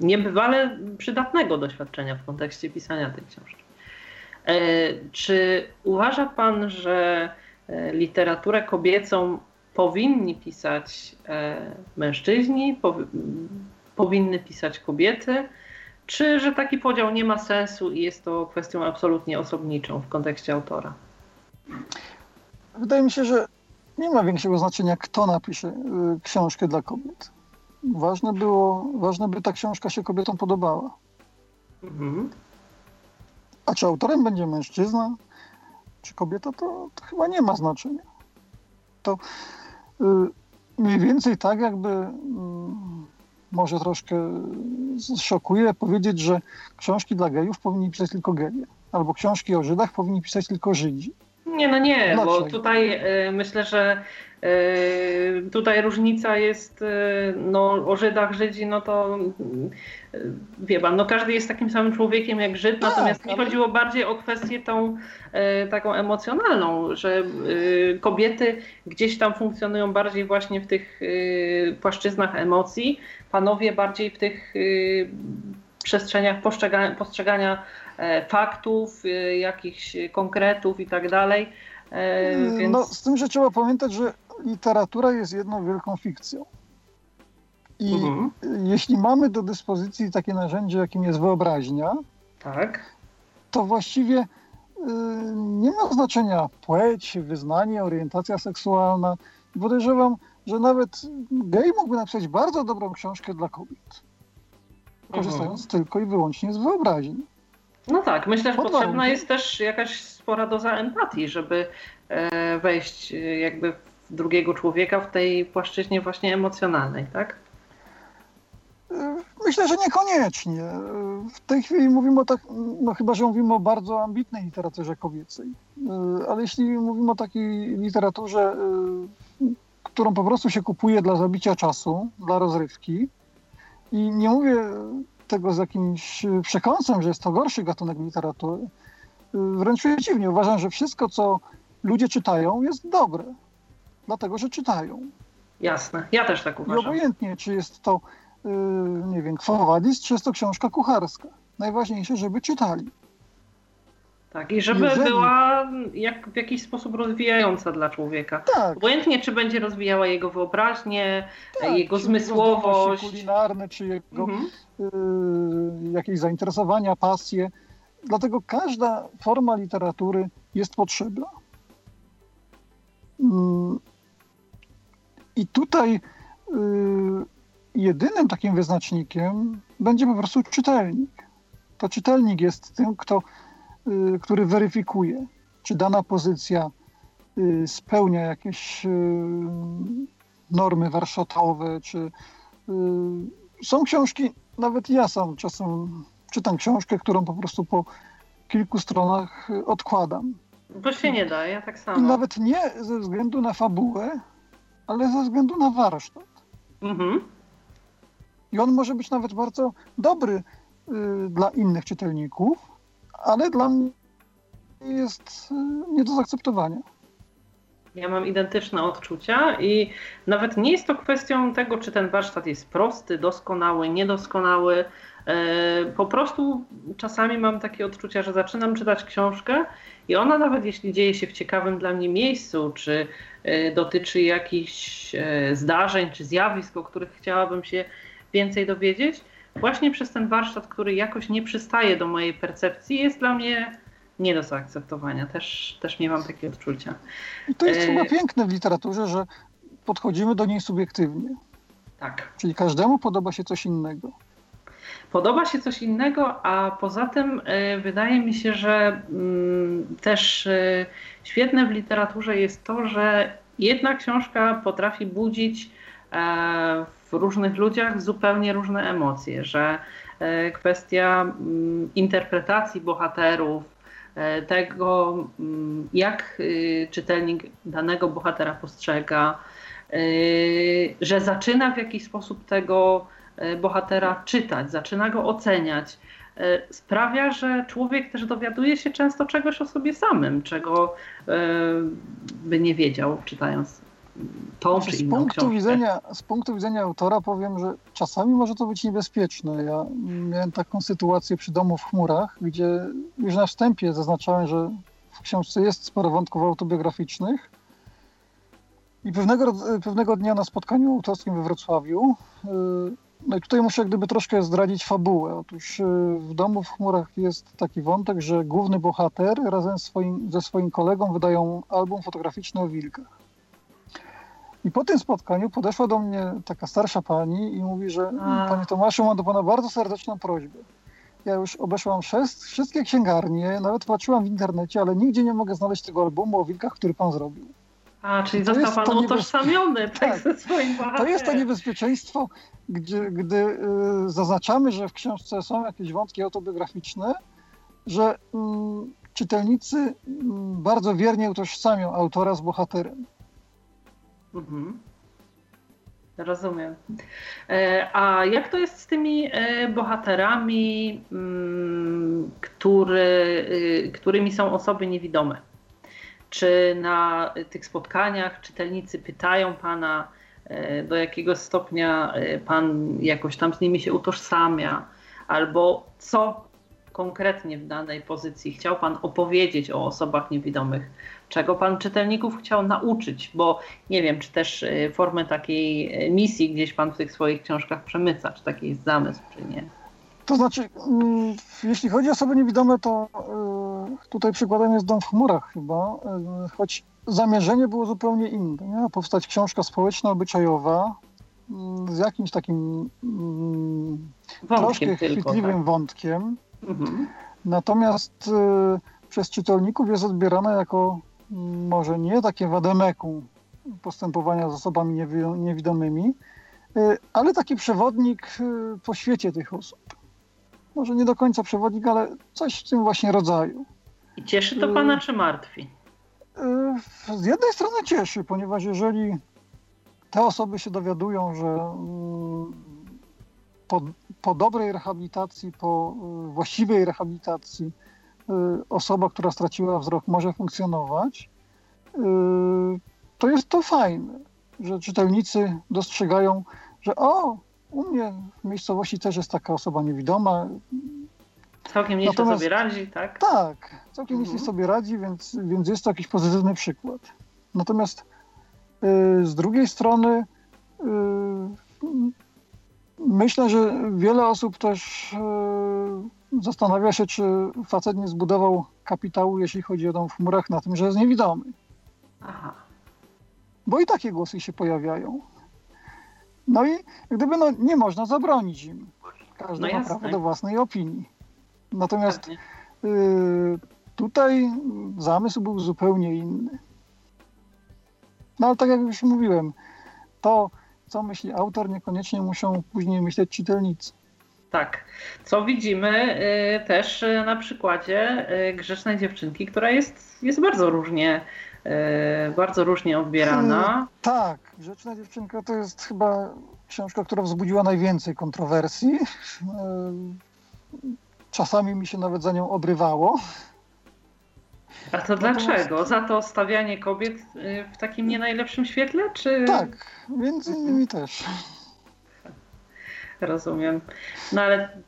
niebywale przydatnego doświadczenia w kontekście pisania tej książki. E, czy uważa Pan, że literaturę kobiecą powinni pisać mężczyźni, powinny pisać kobiety? Czy że taki podział nie ma sensu i jest to kwestią absolutnie osobniczą w kontekście autora? Wydaje mi się, że nie ma większego znaczenia, kto napisze y, książkę dla kobiet. Ważne było, ważne by ta książka się kobietom podobała. Mhm. A czy autorem będzie mężczyzna, czy kobieta, to, to chyba nie ma znaczenia. To y, mniej więcej tak, jakby y, może troszkę szokuje powiedzieć, że książki dla gejów powinni pisać tylko geje, albo książki o Żydach powinni pisać tylko Żydzi. Nie, no nie, bo tutaj y, myślę, że y, tutaj różnica jest y, no, o Żydach, Żydzi, no to wie pan, no każdy jest takim samym człowiekiem jak Żyd, tak, natomiast mi chodziło bardziej o kwestię tą taką emocjonalną, że kobiety gdzieś tam funkcjonują bardziej właśnie w tych płaszczyznach emocji, panowie bardziej w tych przestrzeniach postrzegania, postrzegania faktów, e, jakichś konkretów i tak dalej. E, mm, więc... No, z tym, że trzeba pamiętać, że literatura jest jedną wielką fikcją. I mhm. jeśli mamy do dyspozycji takie narzędzie, jakim jest wyobraźnia, tak. to właściwie y, nie ma znaczenia płeć, wyznanie, orientacja seksualna. Podejrzewam, że nawet gej mógłby napisać bardzo dobrą książkę dla kobiet, korzystając mhm. tylko i wyłącznie z wyobraźni. No tak, myślę, że potrzebna jest też jakaś spora doza empatii, żeby e, wejść e, jakby w drugiego człowieka w tej płaszczyźnie właśnie emocjonalnej, tak? E, myślę, że niekoniecznie. W tej chwili mówimy o tak, no chyba, że mówimy o bardzo ambitnej literaturze kobiecej. Ale jeśli mówimy o takiej literaturze, którą po prostu się kupuje dla zabicia czasu, dla rozrywki, i nie mówię tego z jakimś przekąsem, że jest to gorszy gatunek literatury. Wręcz przeciwnie, uważam, że wszystko, co ludzie czytają, jest dobre. Dlatego, że czytają. Jasne, ja też tak uważam. I obojętnie, czy jest to, yy, nie wiem, Kwowadis, czy jest to książka kucharska. Najważniejsze, żeby czytali. Tak, i żeby Jeżeli... była jak, w jakiś sposób rozwijająca dla człowieka. Tak. Obojętnie, czy będzie rozwijała jego wyobraźnię, tak, jego zmysłowość. kulinarne, czy jego mhm. y, jakieś zainteresowania, pasje. Dlatego każda forma literatury jest potrzebna. Mm. I tutaj y, jedynym takim wyznacznikiem będzie po prostu czytelnik. To czytelnik jest tym, kto który weryfikuje, czy dana pozycja y, spełnia jakieś y, normy warsztatowe, czy są książki, nawet ja sam czasem czytam książkę, którą po prostu po kilku stronach odkładam. To się nie da, ja tak samo. Nawet nie ze względu na fabułę, ale ze względu na warsztat. Mhm. I on może być nawet bardzo dobry y, dla innych czytelników, ale dla mnie jest e, nie do zaakceptowania. Ja mam identyczne odczucia i nawet nie jest to kwestią tego, czy ten warsztat jest prosty, doskonały, niedoskonały. E, po prostu czasami mam takie odczucia, że zaczynam czytać książkę i ona nawet jeśli dzieje się w ciekawym dla mnie miejscu, czy e, dotyczy jakichś zdarzeń, czy zjawisk, o których chciałabym się więcej dowiedzieć, właśnie przez ten warsztat, który jakoś nie przystaje do mojej percepcji, jest dla mnie nie do zaakceptowania. Też, też nie mam takie odczucia. I to jest e... chyba piękne w literaturze, że podchodzimy do niej subiektywnie. Tak. Czyli każdemu podoba się coś innego. Podoba się coś innego, a poza tym y, wydaje mi się, że y, też y, świetne w literaturze jest to, że jedna książka potrafi budzić e, w różnych ludziach zupełnie różne emocje, że e, kwestia mm, interpretacji bohaterów, tego, mm, jak czytelnik danego bohatera postrzega, że zaczyna w jakiś sposób tego bohatera czytać, zaczyna go oceniać, sprawia, że człowiek też dowiaduje się często czegoś o sobie samym, czego by nie wiedział, czytając tą znaczy, czy inną z punktu książkę. Widzenia, z punktu widzenia autora powiem, że czasami może to być niebezpieczne. Ja miałem taką sytuację przy Domu w chmurach, gdzie już na wstępie zaznaczałem, że w książce jest sporo wątków autobiograficznych. I pewnego, pewnego dnia na spotkaniu autorskim we Wrocławiu, y, no i tutaj muszę gdyby troszkę zdradzić fabułę. Otóż y, w Domu w chmurach jest taki wątek, że główny bohater razem swoim, ze swoim kolegą wydają album fotograficzny o wilkach. I po tym spotkaniu podeszła do mnie taka starsza pani i mówi, że A. panie Tomaszu, mam do pana bardzo serdeczną prośbę. Ja już obeszłam wszystkie księgarnie, nawet patrzyłam w internecie, ale nigdzie nie mogę znaleźć tego albumu o wilkach, który pan zrobił. A, czyli to został pan utożsamiony tak, tak, ze swoim bohaterem. To jest to niebezpieczeństwo, gdzie, gdy y, zaznaczamy, że w książce są jakieś wątki autobiograficzne, że y, czytelnicy y, bardzo wiernie utożsamią autora z bohaterem. Mhm. Rozumiem. E, a jak to jest z tymi e, bohaterami, mm, który, y, którymi są osoby niewidome? Czy na tych spotkaniach czytelnicy pytają pana, e, do jakiego stopnia pan jakoś tam z nimi się utożsamia, albo co konkretnie w danej pozycji chciał pan opowiedzieć o osobach niewidomych? Czego pan czytelników chciał nauczyć, bo nie wiem, czy też y, formę takiej y, misji gdzieś pan w tych swoich książkach przemyca, czy taki jest zamysł, czy nie. To znaczy, mm, jeśli chodzi o osoby niewidome, to y, tutaj przykładem jest Dom w chmurach chyba, choć zamierzenie było zupełnie inne. Miała powstać książka społeczno-obyczajowa mm, z jakimś takim mm, wątkiem troszkę chwytliwym tak. wątkiem. Mhm. Natomiast przez czytelników jest odbierana jako może nie takie wademeku postępowania z osobami niewidomymi, y, ale taki przewodnik y, po świecie tych osób. Może nie do końca przewodnik, ale coś w tym właśnie rodzaju. I cieszy to pana, y, czy martwi? Z jednej strony cieszy, ponieważ jeżeli te osoby się dowiadują, że po, po dobrej rehabilitacji, po właściwej rehabilitacji, osoba, która straciła wzrok, może funkcjonować, y, to jest to fajne, że czytelnicy dostrzegają, że o, u mnie w miejscowości też jest taka osoba niewidoma. Całkiem nieźle Natomiast, sobie radzi, tak? Tak, całkiem mhm. nieźle sobie radzi, więc, więc jest to jakiś pozytywny przykład. Natomiast y, z drugiej strony myślę, że wiele osób też zastanawia się, czy facet nie zbudował kapitału, jeśli chodzi o dom w chmurach, na tym, że jest niewidomy. Aha. Bo i takie głosy się pojawiają. No i gdyby no, nie można zabronić im. Każdy no ma prawo do własnej opinii. Natomiast y, tutaj zamysł był zupełnie inny. No ale tak jak już mówiłem, to co myśli autor, niekoniecznie muszą później myśleć czytelnicy. Tak, co widzimy y, też y, na przykładzie y, Grzecznej Dziewczynki, która jest, jest bardzo różnie bardzo różnie odbierana. Hmm, tak, Grzeczna Dziewczynka to jest chyba książka, która wzbudziła najwięcej kontrowersji. Czasami mi się nawet za nią obrywało. A to dlaczego? Za to stawianie kobiet w takim nie najlepszym świetle? Czy... Tak, między innymi też. Rozumiem. No ale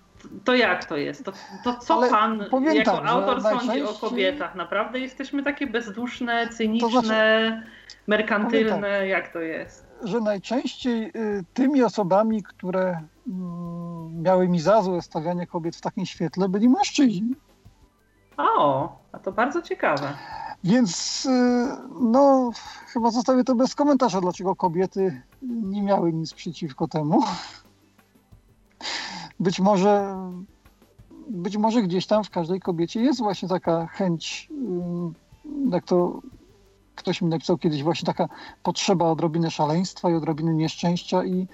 to jak to jest? To, to co ale pan jako tak, autor sądzi o kobietach? Naprawdę jesteśmy takie bezduszne, cyniczne, to znaczy, merkantylne? Tak, jak to jest? Że najczęściej y, tymi osobami, które y, miały mi za złe stawianie kobiet w takim świetle, byli mężczyźni. O, a to bardzo ciekawe. Więc y, no, chyba zostawię to bez komentarza, dlaczego kobiety nie miały nic przeciwko temu być może, być może gdzieś tam w każdej kobiecie jest właśnie taka chęć, jak to ktoś mi napisał kiedyś, właśnie taka potrzeba odrobiny szaleństwa i odrobiny nieszczęścia i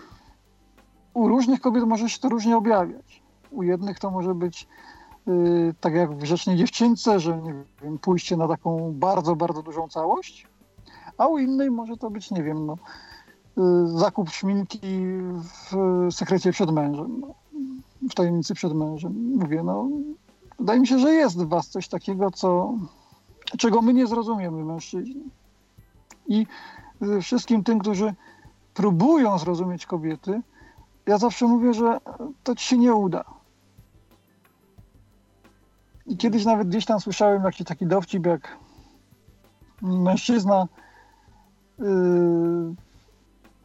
u różnych kobiet może się to różnie objawiać. U jednych to może być yy, tak jak w Grzecznej Dziewczynce, że nie wiem, pójście na taką bardzo, bardzo dużą całość, a u innej może to być, nie wiem, no, zakup szminki w sekrecie przed mężem, w tajemnicy przed mężem. Mówię, no, wydaje mi się, że jest w was coś takiego, co, czego my nie zrozumiemy, mężczyźni. I wszystkim tym, którzy próbują zrozumieć kobiety, ja zawsze mówię, że to ci się nie uda. I kiedyś nawet gdzieś tam słyszałem jakiś taki dowcip, jak mężczyzna yy,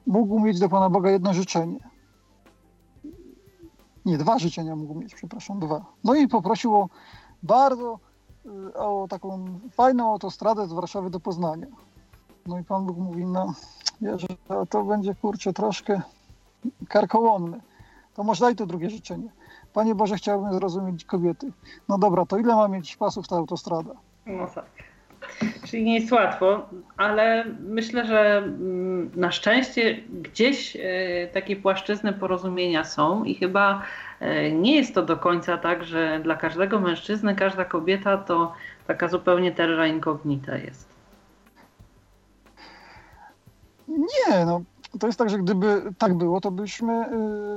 mógł mieć do Pana Boga jedno życzenie. Nie, dwa życzenia mógł mieć, przepraszam, dwa. No i poprosił o bardzo, yy, o taką fajną autostradę z Warszawy do Poznania. No i Pan Bóg mówi, no, że to będzie, kurczę, troszkę karkołomny. To może daj to drugie życzenie. Panie Boże, chciałbym zrozumieć kobiety. No dobra, to ile ma mieć pasów ta autostrada? No tak. Czyli nie jest łatwo, ale myślę, że mm, na szczęście gdzieś e, takie płaszczyzny porozumienia są i chyba e, nie jest to do końca tak, że dla każdego mężczyzny każda kobieta to taka zupełnie terra incognita jest. Nie, no to jest tak, że gdyby tak było, to byśmy y,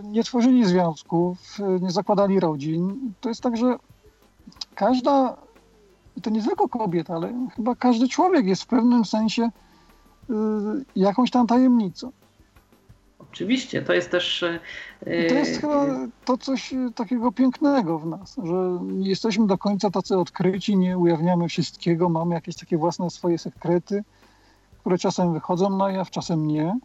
nie tworzyli związków, nie zakładali rodzin. To jest tak, że każda, i to nie tylko kobieta, ale chyba każdy człowiek jest w pewnym sensie y, jakąś tam tajemnicą. Oczywiście, to jest też. I to jest chyba to coś takiego pięknego w nas, że nie jesteśmy do końca tacy odkryci, nie ujawniamy wszystkiego, mamy jakieś takie własne swoje sekrety, które czasem wychodzą na jaw, czasem nie.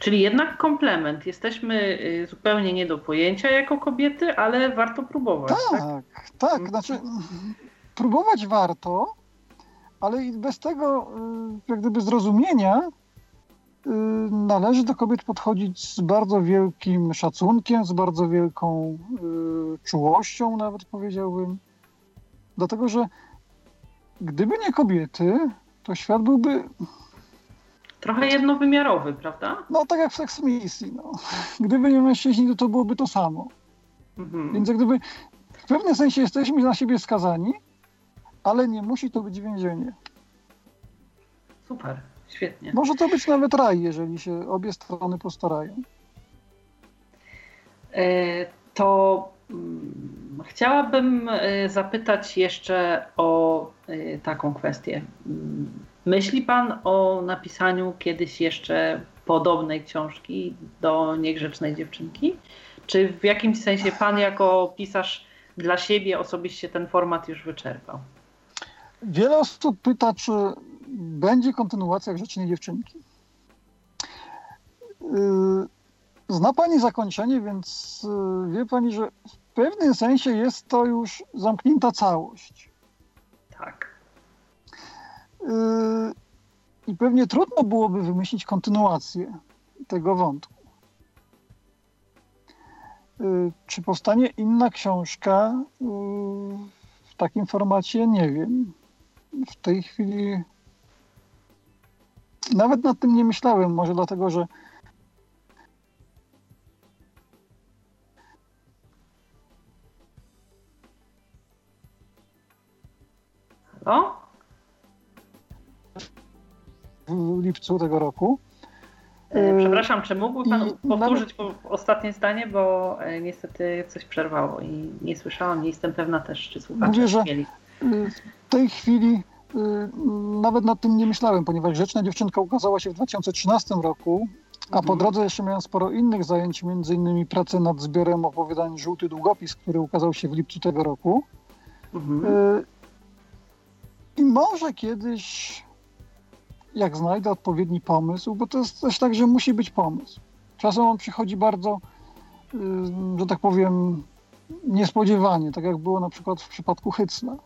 Czyli jednak komplement. Jesteśmy y, zupełnie nie do pojęcia jako kobiety, ale warto próbować. Tak, tak, tak. Znaczy, próbować warto, ale i bez tego, y, jak gdyby zrozumienia, y, należy do kobiet podchodzić z bardzo wielkim szacunkiem, z bardzo wielką czułością, nawet powiedziałbym. Dlatego, że gdyby nie kobiety, to świat byłby Trochę jednowymiarowy, prawda? No tak jak w seks misji. No. Gdyby nie mężczyźni, to, to byłoby to samo. Mhm. Więc jak gdyby w pewnym sensie jesteśmy na siebie skazani, ale nie musi to być więzienie. Super, świetnie. Może to być nawet raj, jeżeli się obie strony postarają. E, to mm, chciałabym e, zapytać jeszcze o e, taką kwestię. Mm, Myśli Pan o napisaniu kiedyś jeszcze podobnej książki do Niegrzecznej Dziewczynki? Czy w jakimś sensie Pan jako pisarz dla siebie osobiście ten format już wyczerpał? Wiele osób pyta, czy będzie kontynuacja Grzecznej Dziewczynki. Yy, zna Pani zakończenie, więc yy, wie Pani, że w pewnym sensie jest to już zamknięta całość. Tak. Yy, I pewnie trudno byłoby wymyślić kontynuację tego wątku. Czy powstanie inna książka w takim formacie? Nie wiem. W tej chwili nawet nad tym nie myślałem. Może dlatego, że Halo? w lipcu tego roku. E, przepraszam, czy mógłby Pan powtórzyć nawet... ostatnie zdanie, bo e, niestety coś przerwało i nie słyszałam, nie jestem pewna też, czy słuchacze Mówię, że mieli. W tej chwili nawet nad tym nie myślałem, ponieważ Grzeczna Dziewczynka ukazała się w 2013 roku, a po mhm. drodze jeszcze miałem sporo innych zajęć, między innymi pracę nad zbiorem opowiadań Żółty Długopis, który ukazał się w lipcu tego roku. Mhm. E, I może kiedyś jak znajdę odpowiedni pomysł, bo to jest też tak, że musi być pomysł. Czasem on przychodzi bardzo, y, że tak powiem, niespodziewanie, tak jak było na przykład w przypadku Hycla.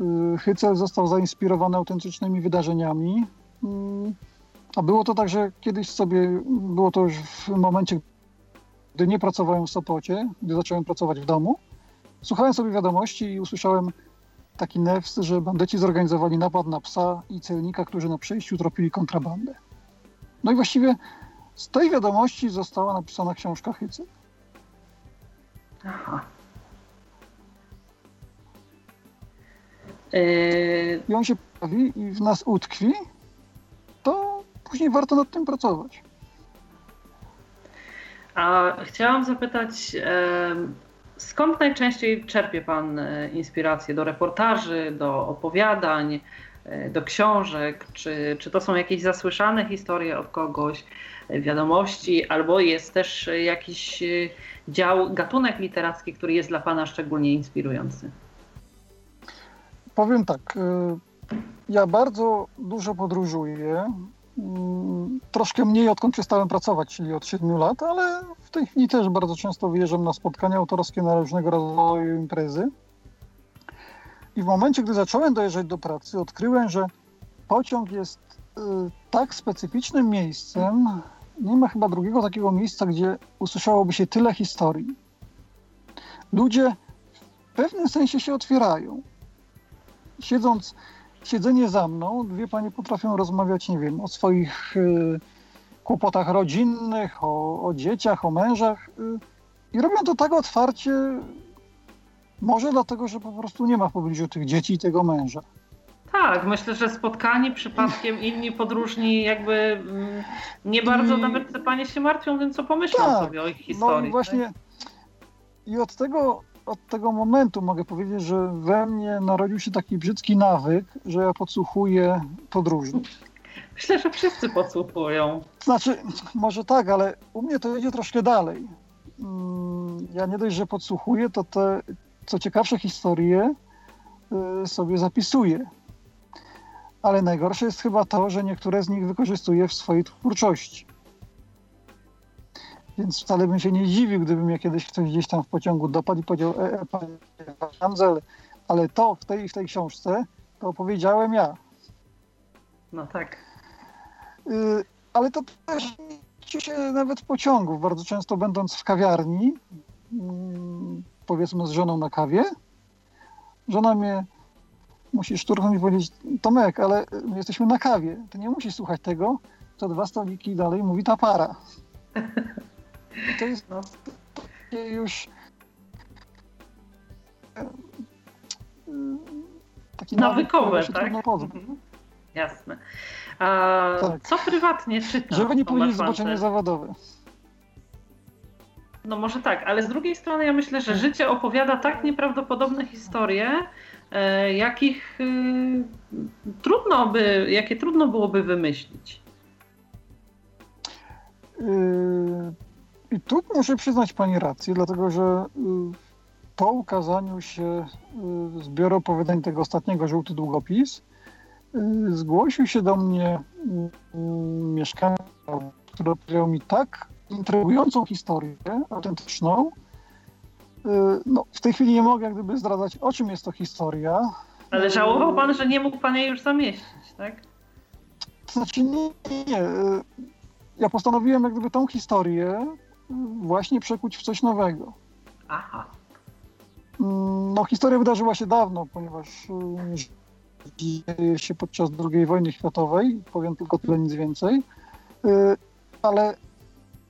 Y, Hycel został zainspirowany autentycznymi wydarzeniami, y, a było to tak, że kiedyś sobie, było to już w momencie, gdy nie pracowałem w Sopocie, gdy zacząłem pracować w domu, słuchałem sobie wiadomości i usłyszałem taki nefs, że bandyci zorganizowali napad na psa i celnika, którzy na przejściu tropili kontrabandę. No i właściwie z tej wiadomości została napisana książka Hycy. Aha. I on się pojawi i w nas utkwi, to później warto nad tym pracować. A chciałam zapytać, skąd najczęściej czerpie Pan e, inspirację do reportaży, do opowiadań, e, do książek? Czy, czy to są jakieś zasłyszane historie od kogoś, e, wiadomości, albo jest też jakiś dział, gatunek literacki, który jest dla Pana szczególnie inspirujący? Powiem tak. Ja bardzo dużo podróżuję. Mm, troszkę mniej odkąd przestałem pracować, czyli od 7 lat, ale w tej chwili też bardzo często wyjeżdżam na spotkania autorskie na różnego rodzaju imprezy. I w momencie, gdy zacząłem dojeżdżać do pracy, odkryłem, że pociąg jest y, tak specyficznym miejscem, nie ma chyba drugiego takiego miejsca, gdzie usłyszałoby się tyle historii. Ludzie w pewnym sensie się otwierają. Siedząc siedzenie za mną, dwie panie potrafią rozmawiać, nie wiem, o swoich y, kłopotach rodzinnych, o, o, dzieciach, o mężach. Y, I robią to tak otwarcie, może dlatego, że po prostu nie ma w pobliżu tych dzieci i tego męża. Tak, myślę, że spotkani przypadkiem inni podróżni jakby mm, nie bardzo I... nawet te panie się martwią tym, co pomyślą tak, sobie o ich historii. No właśnie tak? i od tego od tego momentu mogę powiedzieć, że we mnie narodził się taki brzydki nawyk, że ja podsłuchuję podróżnych. Myślę, że wszyscy podsłuchują. Znaczy, może tak, ale u mnie to idzie troszkę dalej. Mm, ja nie dość, że podsłuchuję, to te co ciekawsze historie y, sobie zapisuję. Ale najgorsze jest chyba to, że niektóre z nich wykorzystuję w swojej twórczości. Więc wcale bym się nie dziwił, gdyby mnie kiedyś ktoś gdzieś tam w pociągu dopadł i powiedział, e, e, panie Handzel, ale to w tej, w tej książce to powiedziałem ja. No tak. Y, ale to też się nawet pociągów. Bardzo często będąc w kawiarni, y, powiedzmy z żoną na kawie, żona mnie musi szturchnąć i powiedzieć, Tomek, ale my jesteśmy na kawie, ty nie musisz słuchać tego, to dwa stoliki dalej mówi ta para. To jest no, już taki nawykowe, tak? Mhm. Jasne. A tak. Co prywatnie czyta? Żeby nie powiedzieć zobaczenie zawodowe. No może tak, ale z drugiej strony ja myślę, że życie opowiada tak nieprawdopodobne historie, e, jakich y, trudno by, jakie trudno byłoby wymyślić. Yy, i tu muszę przyznać Pani rację, dlatego że y, po ukazaniu się y, zbioru opowiadań tego ostatniego Żółty Długopis y, zgłosił się do mnie mieszkaniec, który opowiedział mi tak intrygującą historię, autentyczną. No, w tej chwili nie mogę jak gdyby zdradzać, o czym jest to historia. Ale żałował Pan, że nie mógł Pan jej już zamieścić, tak? Znaczy nie, nie. Ja postanowiłem jak gdyby tą historię właśnie przekuć w coś nowego. Aha. Mm, no, historia wydarzyła się dawno, ponieważ y, dzieje się podczas II wojny światowej, powiem tylko tyle, nic więcej, y, ale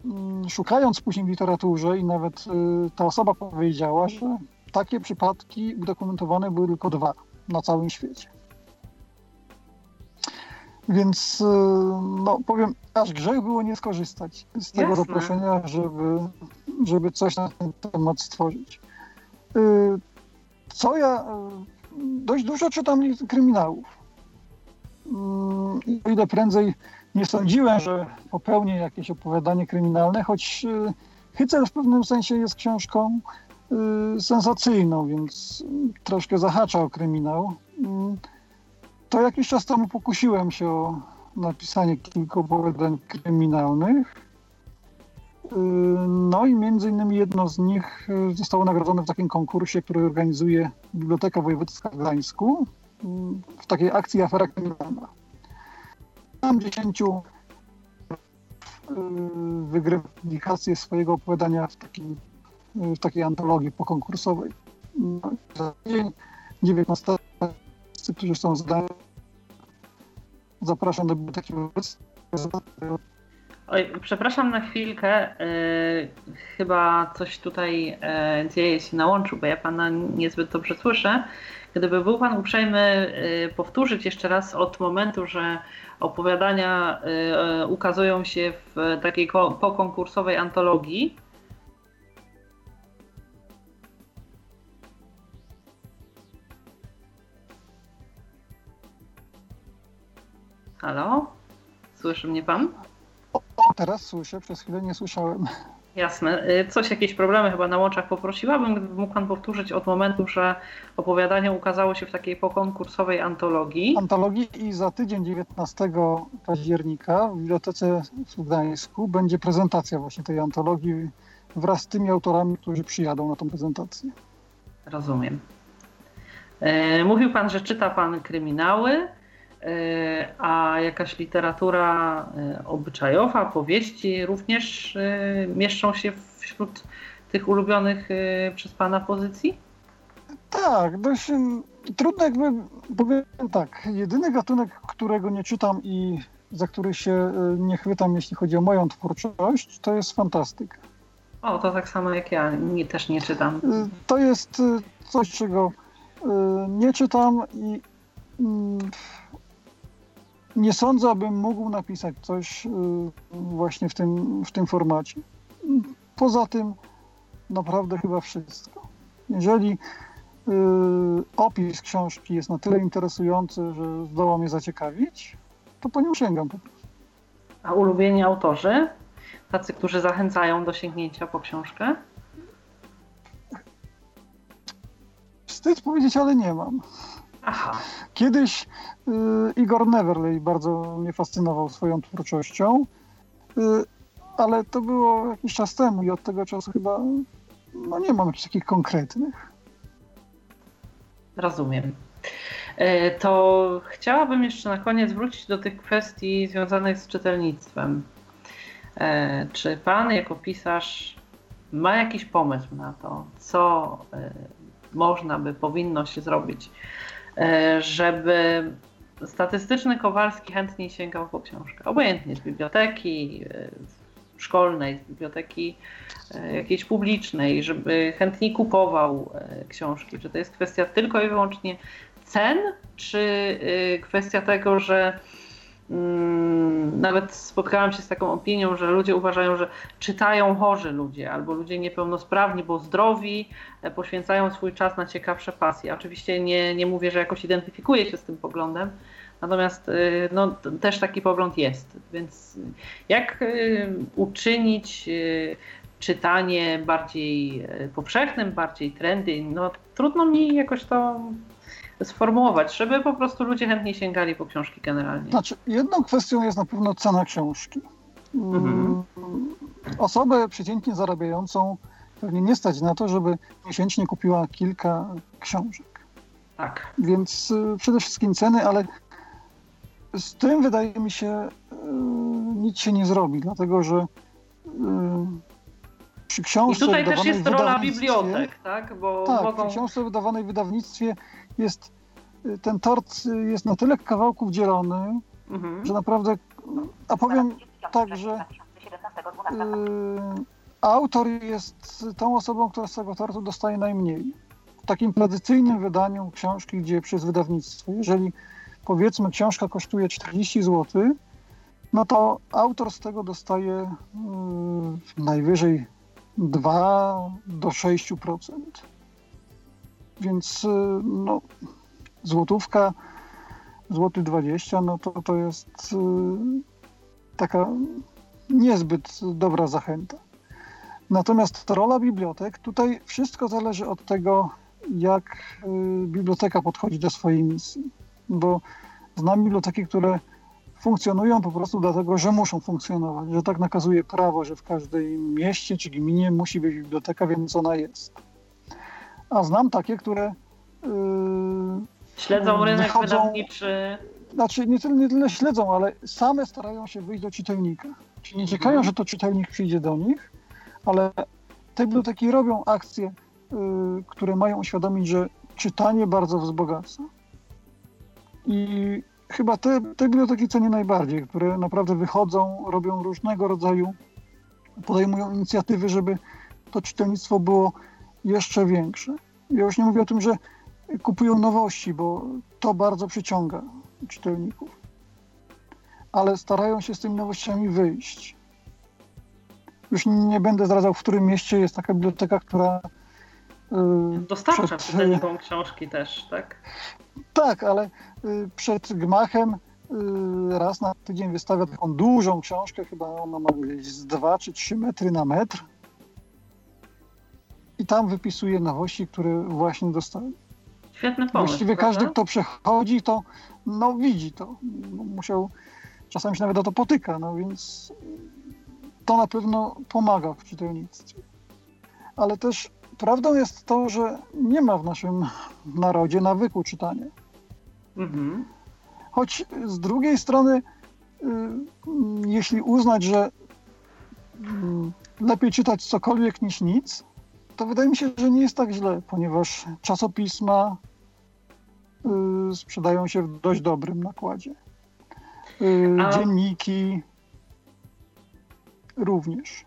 mm, szukając później w literaturze i nawet y, ta osoba powiedziała, że takie przypadki udokumentowane były tylko dwa na całym świecie. Więc no, powiem, aż grzech było nie skorzystać z tego Jasne. zaproszenia, żeby, żeby coś na ten temat stworzyć. Y, co ja y, dość dużo czytam kryminałów. Y, I o ile prędzej nie sądziłem, że popełnię jakieś opowiadanie kryminalne, choć Hycel w pewnym sensie jest książką sensacyjną, więc troszkę zahacza o kryminał. To jakiś czas temu pokusiłem się o napisanie kilku opowiadań kryminalnych. Y, no i między innymi jedno z nich y, zostało nagrodzone w takim konkursie, który organizuje Biblioteka Wojewódzka w Gdańsku y, w takiej akcji Afera Kryminalna. Mam dziesięciu wygrywa swojego opowiadania w, takim, w takiej antologii pokonkursowej. No, za dzień 19 którzy są zdani Zapraszam do Biblioteki. Oj, przepraszam na chwilkę. Yy, chyba coś tutaj yy, dzieje się na łączu, bo ja pana niezbyt dobrze słyszę. Gdyby był pan uprzejmy yy, powtórzyć jeszcze raz od momentu, że opowiadania ukazują się w takiej pokonkursowej antologii. Halo? Słyszy mnie pan? Teraz słyszę, przez chwilę nie słyszałem. Jasne. Y, coś, jakieś problemy chyba na łączach poprosiłabym, gdyby mógł Pan powtórzyć od momentu, że opowiadanie ukazało się w takiej pokonkursowej antologii. Antologii i za tydzień 19 października w Bibliotece w Gdańsku będzie prezentacja właśnie tej antologii wraz z tymi autorami, którzy przyjadą na tą prezentację. Rozumiem. Y, mówił Pan, że czyta Pan kryminały. E, a jakaś literatura e, obyczajowa, powieści również e, mieszczą się wśród tych ulubionych przez Pana pozycji? Tak, dość trudno jakby, powiem tak, jedyny gatunek, którego nie czytam i za który się nie chwytam, jeśli chodzi o moją twórczość, to jest fantastyka. O, to tak samo jak ja, nie, też nie czytam. To jest coś, czego nie czytam i mm, nie sądzę, abym mógł napisać coś y, właśnie w tym, w tym formacie. Poza tym naprawdę chyba wszystko. Jeżeli y, opis książki jest na tyle interesujący, że zdoła mnie zaciekawić, to po nią sięgam po prostu. A ulubieni autorzy? Tacy, którzy zachęcają do sięgnięcia po książkę? Wstyd powiedzieć, ale nie mam. Aha. Kiedyś y, Igor Neverley bardzo mnie fascynował swoją twórczością, y, ale to było jakiś czas temu i od tego czasu chyba no nie mam jakichś takich konkretnych. Rozumiem. E, to chciałabym jeszcze na koniec wrócić do tych kwestii związanych z czytelnictwem. E, czy pan jako pisarz ma jakiś pomysł na to, co e, można by, powinno się zrobić, żeby statystyczny Kowalski chętniej sięgał po książkę. Obojętnie z biblioteki e, szkolnej, z biblioteki e, jakiejś publicznej, żeby chętniej kupował książki. Czy to jest kwestia tylko i wyłącznie cen, czy kwestia tego, że nawet spotkałam się z taką opinią, że ludzie uważają, że czytają chorzy ludzie albo ludzie niepełnosprawni, bo zdrowi, e, poświęcają swój czas na ciekawsze pasje. Oczywiście nie, nie mówię, że jakoś identyfikuję się z tym poglądem, natomiast y, no, też taki pogląd jest. Więc jak y, uczynić czytanie bardziej powszechnym, bardziej trendy? No, trudno mi jakoś to sformułować, żeby po prostu ludzie chętniej sięgali po książki generalnie. Znaczy, jedną kwestią jest na pewno cena książki. Mhm. Osobę przeciętnie zarabiającą pewnie nie stać na to, żeby miesięcznie kupiła kilka książek. Tak. Więc y, przede wszystkim ceny, ale z tym wydaje mi się y, nic się nie zrobi, dlatego że y, przy książce I tutaj też jest rola bibliotek, tak? Bo tak, mogą... przy książce wydawanej w wydawnictwie jest ten tort jest na tyle kawałków dzielony, mhm. że naprawdę, a powiem tak, że y, autor jest tą osobą, która z tego tortu dostaje najmniej. W takim tradycyjnym wydaniu książki, gdzie przez wydawnictwo, jeżeli powiedzmy książka kosztuje 40 zł, no to autor z tego dostaje y, najwyżej 2 do 6%. Więc y, no, złotówka, złoty 20, no to, to jest y, taka niezbyt dobra zachęta. Natomiast rola bibliotek, tutaj wszystko zależy od tego, jak y, biblioteka podchodzi do swojej misji. Bo znam biblioteki, które funkcjonują po prostu dlatego, że muszą funkcjonować, że tak nakazuje prawo, że w każdej mieście czy gminie musi być biblioteka, więc ona jest. A znam takie, które. Yy, śledzą rynek wychodzą, wydawniczy. Znaczy, nie tyle, nie tyle śledzą, ale same starają się wyjść do czytelnika. Czyli nie czekają, mhm. że to czytelnik przyjdzie do nich, ale te biblioteki robią akcje, yy, które mają uświadomić, że czytanie bardzo wzbogaca. I chyba te, te biblioteki cenię najbardziej, które naprawdę wychodzą, robią różnego rodzaju, podejmują inicjatywy, żeby to czytelnictwo było jeszcze większe. Ja już nie mówię o tym, że kupują nowości, bo to bardzo przyciąga czytelników. Ale starają się z tymi nowościami wyjść. Już nie będę zdradzał, w którym mieście jest taka biblioteka, która. Yy, Dostarcza przed, czytelnikom książki też, tak? Tak, ale yy, przed gmachem yy, raz na tydzień wystawia taką dużą książkę, chyba ona ma gdzieś z 2 czy 3 metry na metr. I tam wypisuje nowości, które właśnie dostali. Świetny pomysł. Właściwie prawda? każdy, kto przechodzi, to no, widzi to. Musiał, czasami się nawet o to potyka, no więc to na pewno pomaga w czytelnictwie. Ale też prawdą jest to, że nie ma w naszym narodzie nawyku czytania. Mhm. Choć z drugiej strony, y, jeśli uznać, że y, lepiej czytać cokolwiek niż nic, to wydaje mi się, że nie jest tak źle, ponieważ czasopisma y, sprzedają się w dość dobrym nakładzie. Y, A... Dzienniki również.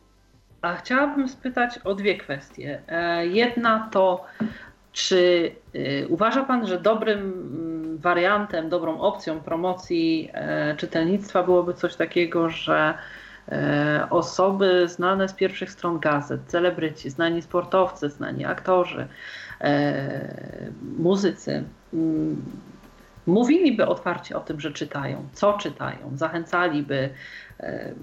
A chciałabym spytać o dwie kwestie. E, jedna to, czy y, uważa Pan, że dobrym mm, wariantem, dobrą opcją promocji e, czytelnictwa byłoby coś takiego, że osoby znane z pierwszych stron gazet, celebryci, znani sportowcy, znani aktorzy, e, muzycy, mm, mówiliby otwarcie o tym, że czytają, co czytają, zachęcaliby, e,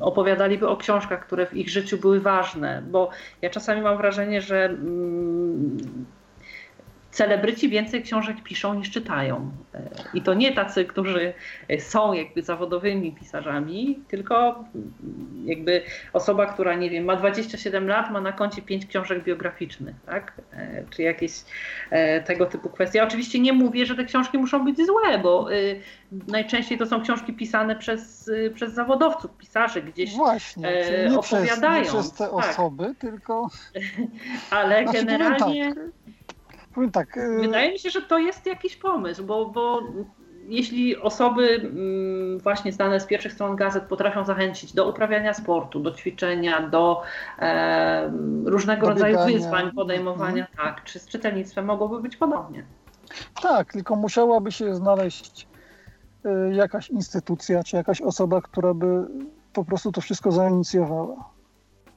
opowiadaliby o książkach, które w ich życiu były ważne, bo ja czasami mam wrażenie, że mm, celebryci więcej książek piszą niż czytają. E, I to nie tacy, którzy są jakby zawodowymi pisarzami, tylko jakby osoba, która nie wiem, ma 27 lat, ma na koncie 5 książek biograficznych, tak? E, czy jakieś e, tego typu kwestie. Ja oczywiście nie mówię, że te książki muszą być złe, bo najczęściej to są książki pisane przez, przez zawodowców, pisarzy gdzieś Właśnie, nie opowiadają. Przez, nie przez te tak. osoby, tylko. Ale znaczy, generalnie. Tak Powiem tak. Y, Wydaje mi się, że to jest jakiś pomysł, bo, bo jeśli osoby mm, właśnie znane z pierwszych stron gazet potrafią zachęcić do uprawiania sportu, do ćwiczenia, do e, różnego do rodzaju biegania. wyzwań, podejmowania, mhm. tak, czy z czytelnictwem mogłoby być podobnie? Tak, tylko musiałaby się znaleźć y, jakaś instytucja, czy jakaś osoba, która by po prostu to wszystko zainicjowała.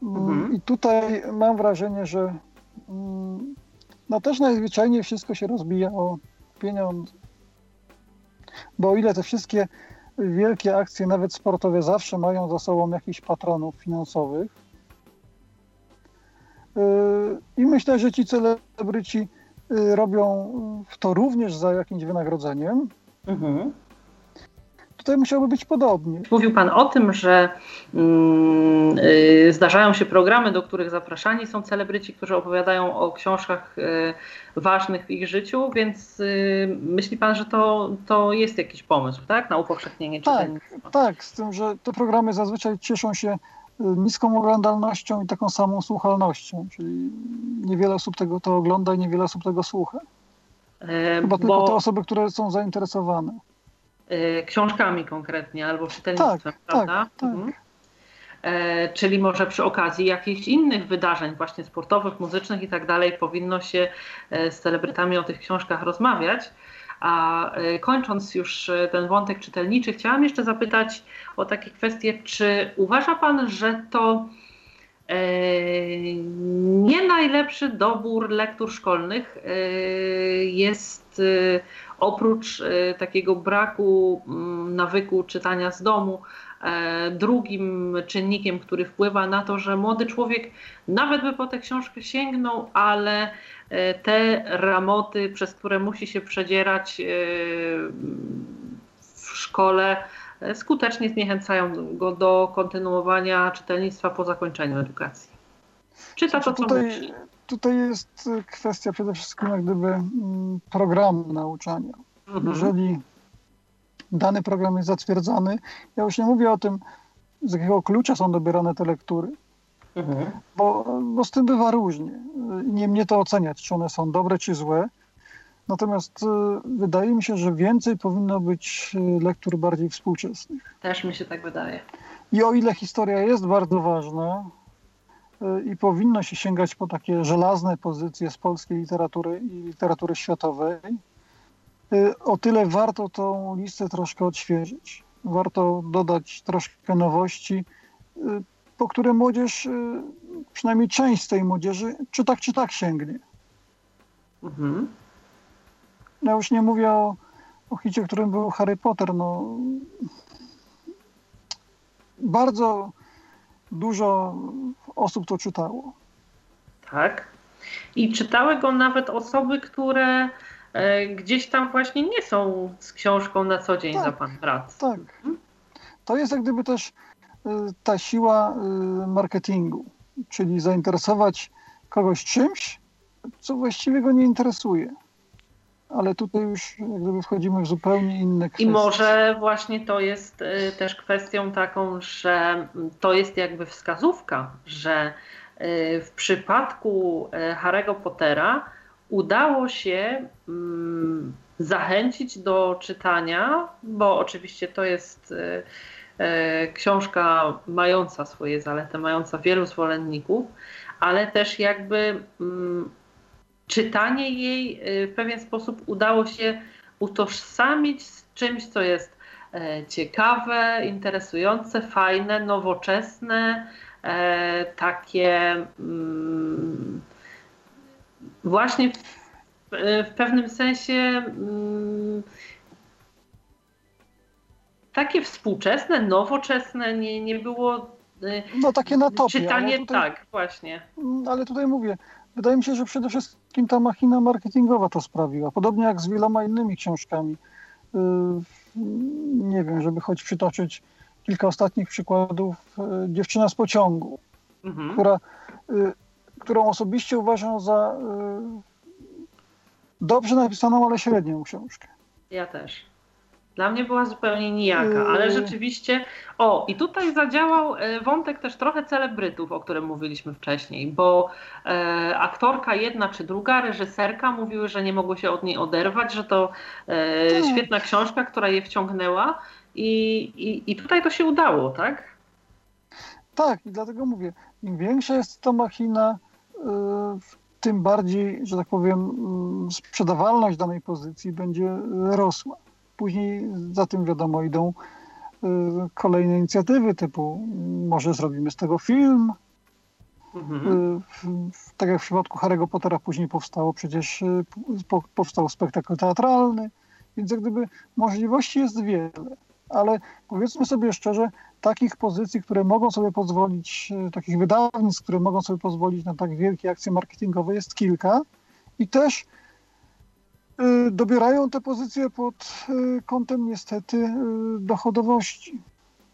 Mm, mhm. I tutaj mam wrażenie, że mm, no też najzwyczajniej wszystko się rozbija o pieniądze. Bo o ile te wszystkie wielkie akcje, nawet sportowe, zawsze mają za sobą jakichś patronów finansowych, yy, i myślę, że ci celebryci yy, robią to również za jakimś wynagrodzeniem. Mhm. Tutaj musiałoby być podobnie. Mówił Pan o tym, że mm, y, zdarzają się programy, do których zapraszani są celebryci, którzy opowiadają o książkach y, ważnych w ich życiu, więc y, myśli Pan, że to, to jest jakiś pomysł, tak? Na upowszechnienie tak, Tak, z tym, że te programy zazwyczaj cieszą się niską oglądalnością i taką samą słuchalnością, czyli niewiele osób tego to ogląda i niewiele osób tego słucha. E, Chyba bo... tylko te osoby, które są zainteresowane. Y, książkami konkretnie albo czytelnictwem, tak, prawda? Tak, mhm. tak. E, czyli może przy okazji jakichś innych wydarzeń, właśnie sportowych, muzycznych i tak dalej, powinno się e, z celebrytami o tych książkach rozmawiać. A e, kończąc już ten wątek czytelniczy, chciałam jeszcze zapytać o takie kwestie, czy uważa Pan, że to nie najlepszy dobór lektur szkolnych jest oprócz e, takiego braku mm, nawyku czytania z domu, e, drugim czynnikiem, który wpływa na to, że młody człowiek nawet by po tę książkę sięgnął, ale e, te ramoty, przez które musi się przedzierać w szkole, skutecznie zniechęcają go do kontynuowania czytelnictwa po zakończeniu edukacji. Czyta to, co tutaj, musi tutaj jest kwestia przede wszystkim jak gdyby mm, programu nauczania. Mhm. Jeżeli dany program jest zatwierdzany, ja już nie mówię o tym, z jakiego klucza są dobierane te lektury, mhm. bo, bo z tym bywa różnie. Nie mnie to oceniać, czy one są dobre, czy złe. Natomiast wydaje mi się, że więcej powinno być lektur bardziej współczesnych. Też mi się tak wydaje. I o ile historia jest bardzo ważna i powinno się sięgać po takie żelazne pozycje z polskiej literatury i literatury światowej, o tyle warto tą listę troszkę odświeżyć. Warto dodać troszkę nowości, po które młodzież, przynajmniej część z tej młodzieży, czy tak, czy tak sięgnie. Mhm. Ja już nie mówię o, o hicie, którym był Harry Potter. No, bardzo dużo osób to czytało. Tak. I czytały go nawet osoby, które e, gdzieś tam właśnie nie są z książką na co dzień tak, za pan brat. Tak. Mhm. To jest jak gdyby też e, ta siła e, marketingu, czyli zainteresować kogoś czymś, co właściwie go nie interesuje ale tutaj już jak gdyby wchodzimy w zupełnie inne kwestie. I może właśnie to jest y, też kwestią taką, że to jest jakby wskazówka, że y, w przypadku y, Harry'ego Pottera udało się mm, zachęcić do czytania, bo oczywiście to jest książka mająca swoje zalety, mająca wielu zwolenników, ale też jakby mm, czytanie jej y, w pewien sposób udało się utożsamić z czymś, co jest e, ciekawe, interesujące, fajne, nowoczesne, e, takie mm, właśnie w, w, pewnym sensie mm, takie współczesne, nowoczesne, nie, nie było. Y, no takie na topie. Czytanie, tutaj, tak, właśnie. Ale tutaj mówię, Wydaje mi się, że przede wszystkim ta machina marketingowa to sprawiła. Podobnie jak z wieloma innymi książkami. Y, nie wiem, żeby choć przytoczyć kilka ostatnich przykładów. Y, Dziewczyna z pociągu, mhm. która, y, którą osobiście uważam za dobrze napisaną, ale średnią książkę. Ja też. Dla mnie była zupełnie nijaka, ale yy. rzeczywiście. O, i tutaj zadziałał e, wątek też trochę celebrytów, o którym mówiliśmy wcześniej, bo e, aktorka jedna czy druga, reżyserka mówiły, że nie mogły się od niej oderwać, że to e, tak. świetna książka, która je wciągnęła. I, i, I tutaj to się udało, tak? Tak, i dlatego mówię, im większa jest to machina, e, tym bardziej, że tak powiem, mm, sprzedawalność danej pozycji będzie rosła. Później za tym wiadomo idą y, kolejne inicjatywy typu może zrobimy z tego film. Mhm. Y, tak jak w przypadku Harry'ego Pottera później powstało przecież y, powstał spektakl teatralny, więc jak gdyby możliwości jest wiele. Ale powiedzmy sobie szczerze, takich pozycji, które mogą sobie pozwolić, takich wydawnictw, które mogą sobie pozwolić na tak wielkie akcje marketingowe jest kilka i też dobierają te pozycje pod y, kątem niestety y, dochodowości.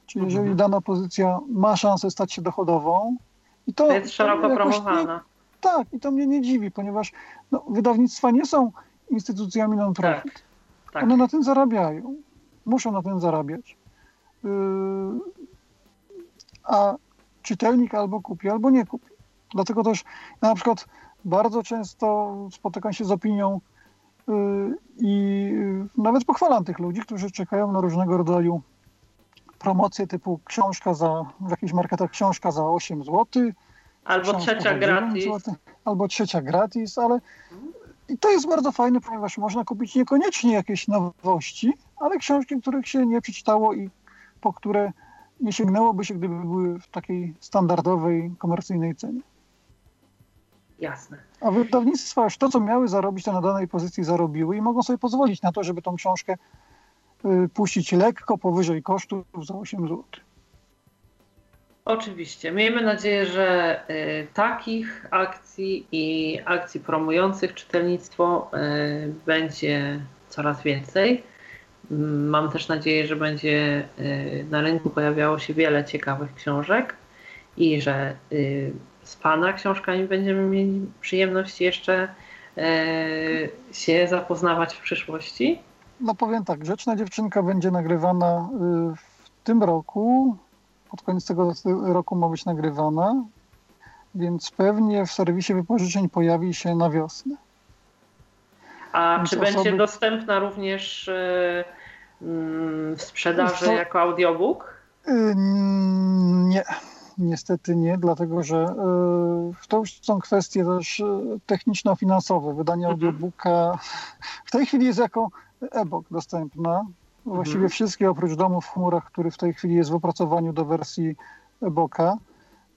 Czyli jeżeli mhm. dana pozycja ma szansę stać się dochodową, i to, to jest szeroko promowana. tak, i to mnie nie dziwi, ponieważ no, wydawnictwa nie są instytucjami non-profit. Tak, tak. One na tym zarabiają. Muszą na tym zarabiać. Yy, a czytelnik albo kupi, albo nie kupi. Dlatego też ja na przykład bardzo często spotykam się z opinią, I nawet pochwalam tych ludzi, którzy czekają na różnego rodzaju promocje typu książka za, w jakichś marketach książka za 8 zł. Albo trzecia gratis. Zł, albo trzecia gratis, ale i to jest bardzo fajne, ponieważ można kupić niekoniecznie jakieś nowości, ale książki, których się nie przeczytało i po które nie sięgnęłoby się, gdyby były w takiej standardowej, komercyjnej cenie. Jasne. A wydawnictwa już to, co miały zarobić, to na danej pozycji zarobiły i mogą sobie pozwolić na to, żeby tą książkę y, puścić lekko powyżej kosztów za 8 zł. Oczywiście. Miejmy nadzieję, że y, takich akcji i akcji promujących czytelnictwo y, będzie coraz więcej. Mm, mam też nadzieję, że będzie na rynku pojawiało się wiele ciekawych książek i że z Pana książkami będziemy mieli przyjemność jeszcze e, się zapoznawać w przyszłości? No powiem tak, Grzeczna Dziewczynka będzie nagrywana y, w tym roku, pod koniec tego roku ma być nagrywana, więc pewnie w serwisie wypożyczeń pojawi się na wiosnę. A Więc czy osoby- będzie dostępna również e, mm, w sprzedaży Co? jako audiobook? Y, Nie, niestety nie, dlatego że y, to już są kwestie też y, techniczno-finansowe. Wydanie Mhm. audiobooka w tej chwili jest jako e-book dostępna. Właściwie Mhm. wszystkie oprócz domu w chmurach, który w tej chwili jest w opracowaniu do wersji e-booka.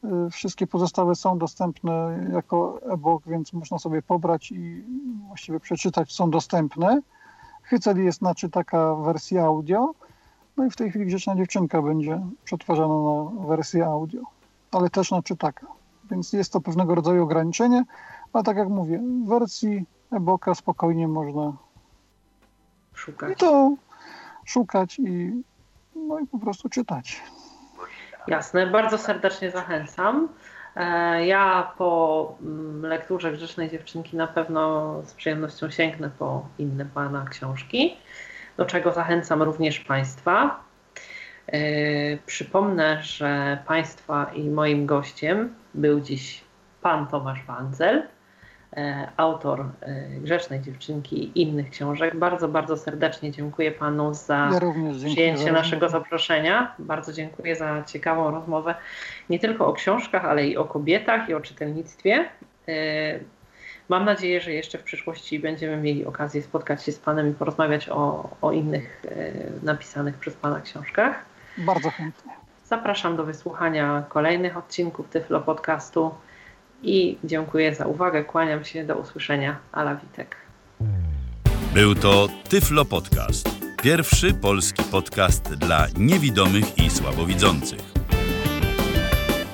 Y, Wszystkie pozostałe są dostępne jako e-book, więc można sobie pobrać i właściwie przeczytać, są dostępne. Hycel jest na czytaka wersji audio. No i w tej chwili Grzeczna Dziewczynka będzie przetwarzana na wersję audio, ale też na czytaka. Więc jest to pewnego rodzaju ograniczenie, a tak jak mówię, w wersji e-booka spokojnie można i Szukać. to szukać i, no i po prostu czytać. Jasne, bardzo serdecznie zachęcam. E, Ja po mm, lekturze Grzecznej Dziewczynki na pewno z przyjemnością sięgnę po inne Pana książki, do czego zachęcam również Państwa. E, Przypomnę, że Państwa i moim gościem był dziś Pan Tomasz Wandzel, e, autor e, Grzecznej Dziewczynki i innych książek. Bardzo, bardzo serdecznie dziękuję Panu za Ja przyjęcie naszego zaproszenia. Bardzo dziękuję za ciekawą rozmowę, nie tylko o książkach, ale i o kobietach i o czytelnictwie. Mam nadzieję, że jeszcze w przyszłości będziemy mieli okazję spotkać się z Panem i porozmawiać o, o innych yy, napisanych przez Pana książkach. Bardzo chętnie. Zapraszam do wysłuchania kolejnych odcinków Tyflo Podcastu i dziękuję za uwagę. Kłaniam się do usłyszenia. Ala Witek. Był to Tyflo Podcast. Pierwszy polski podcast dla niewidomych i słabowidzących.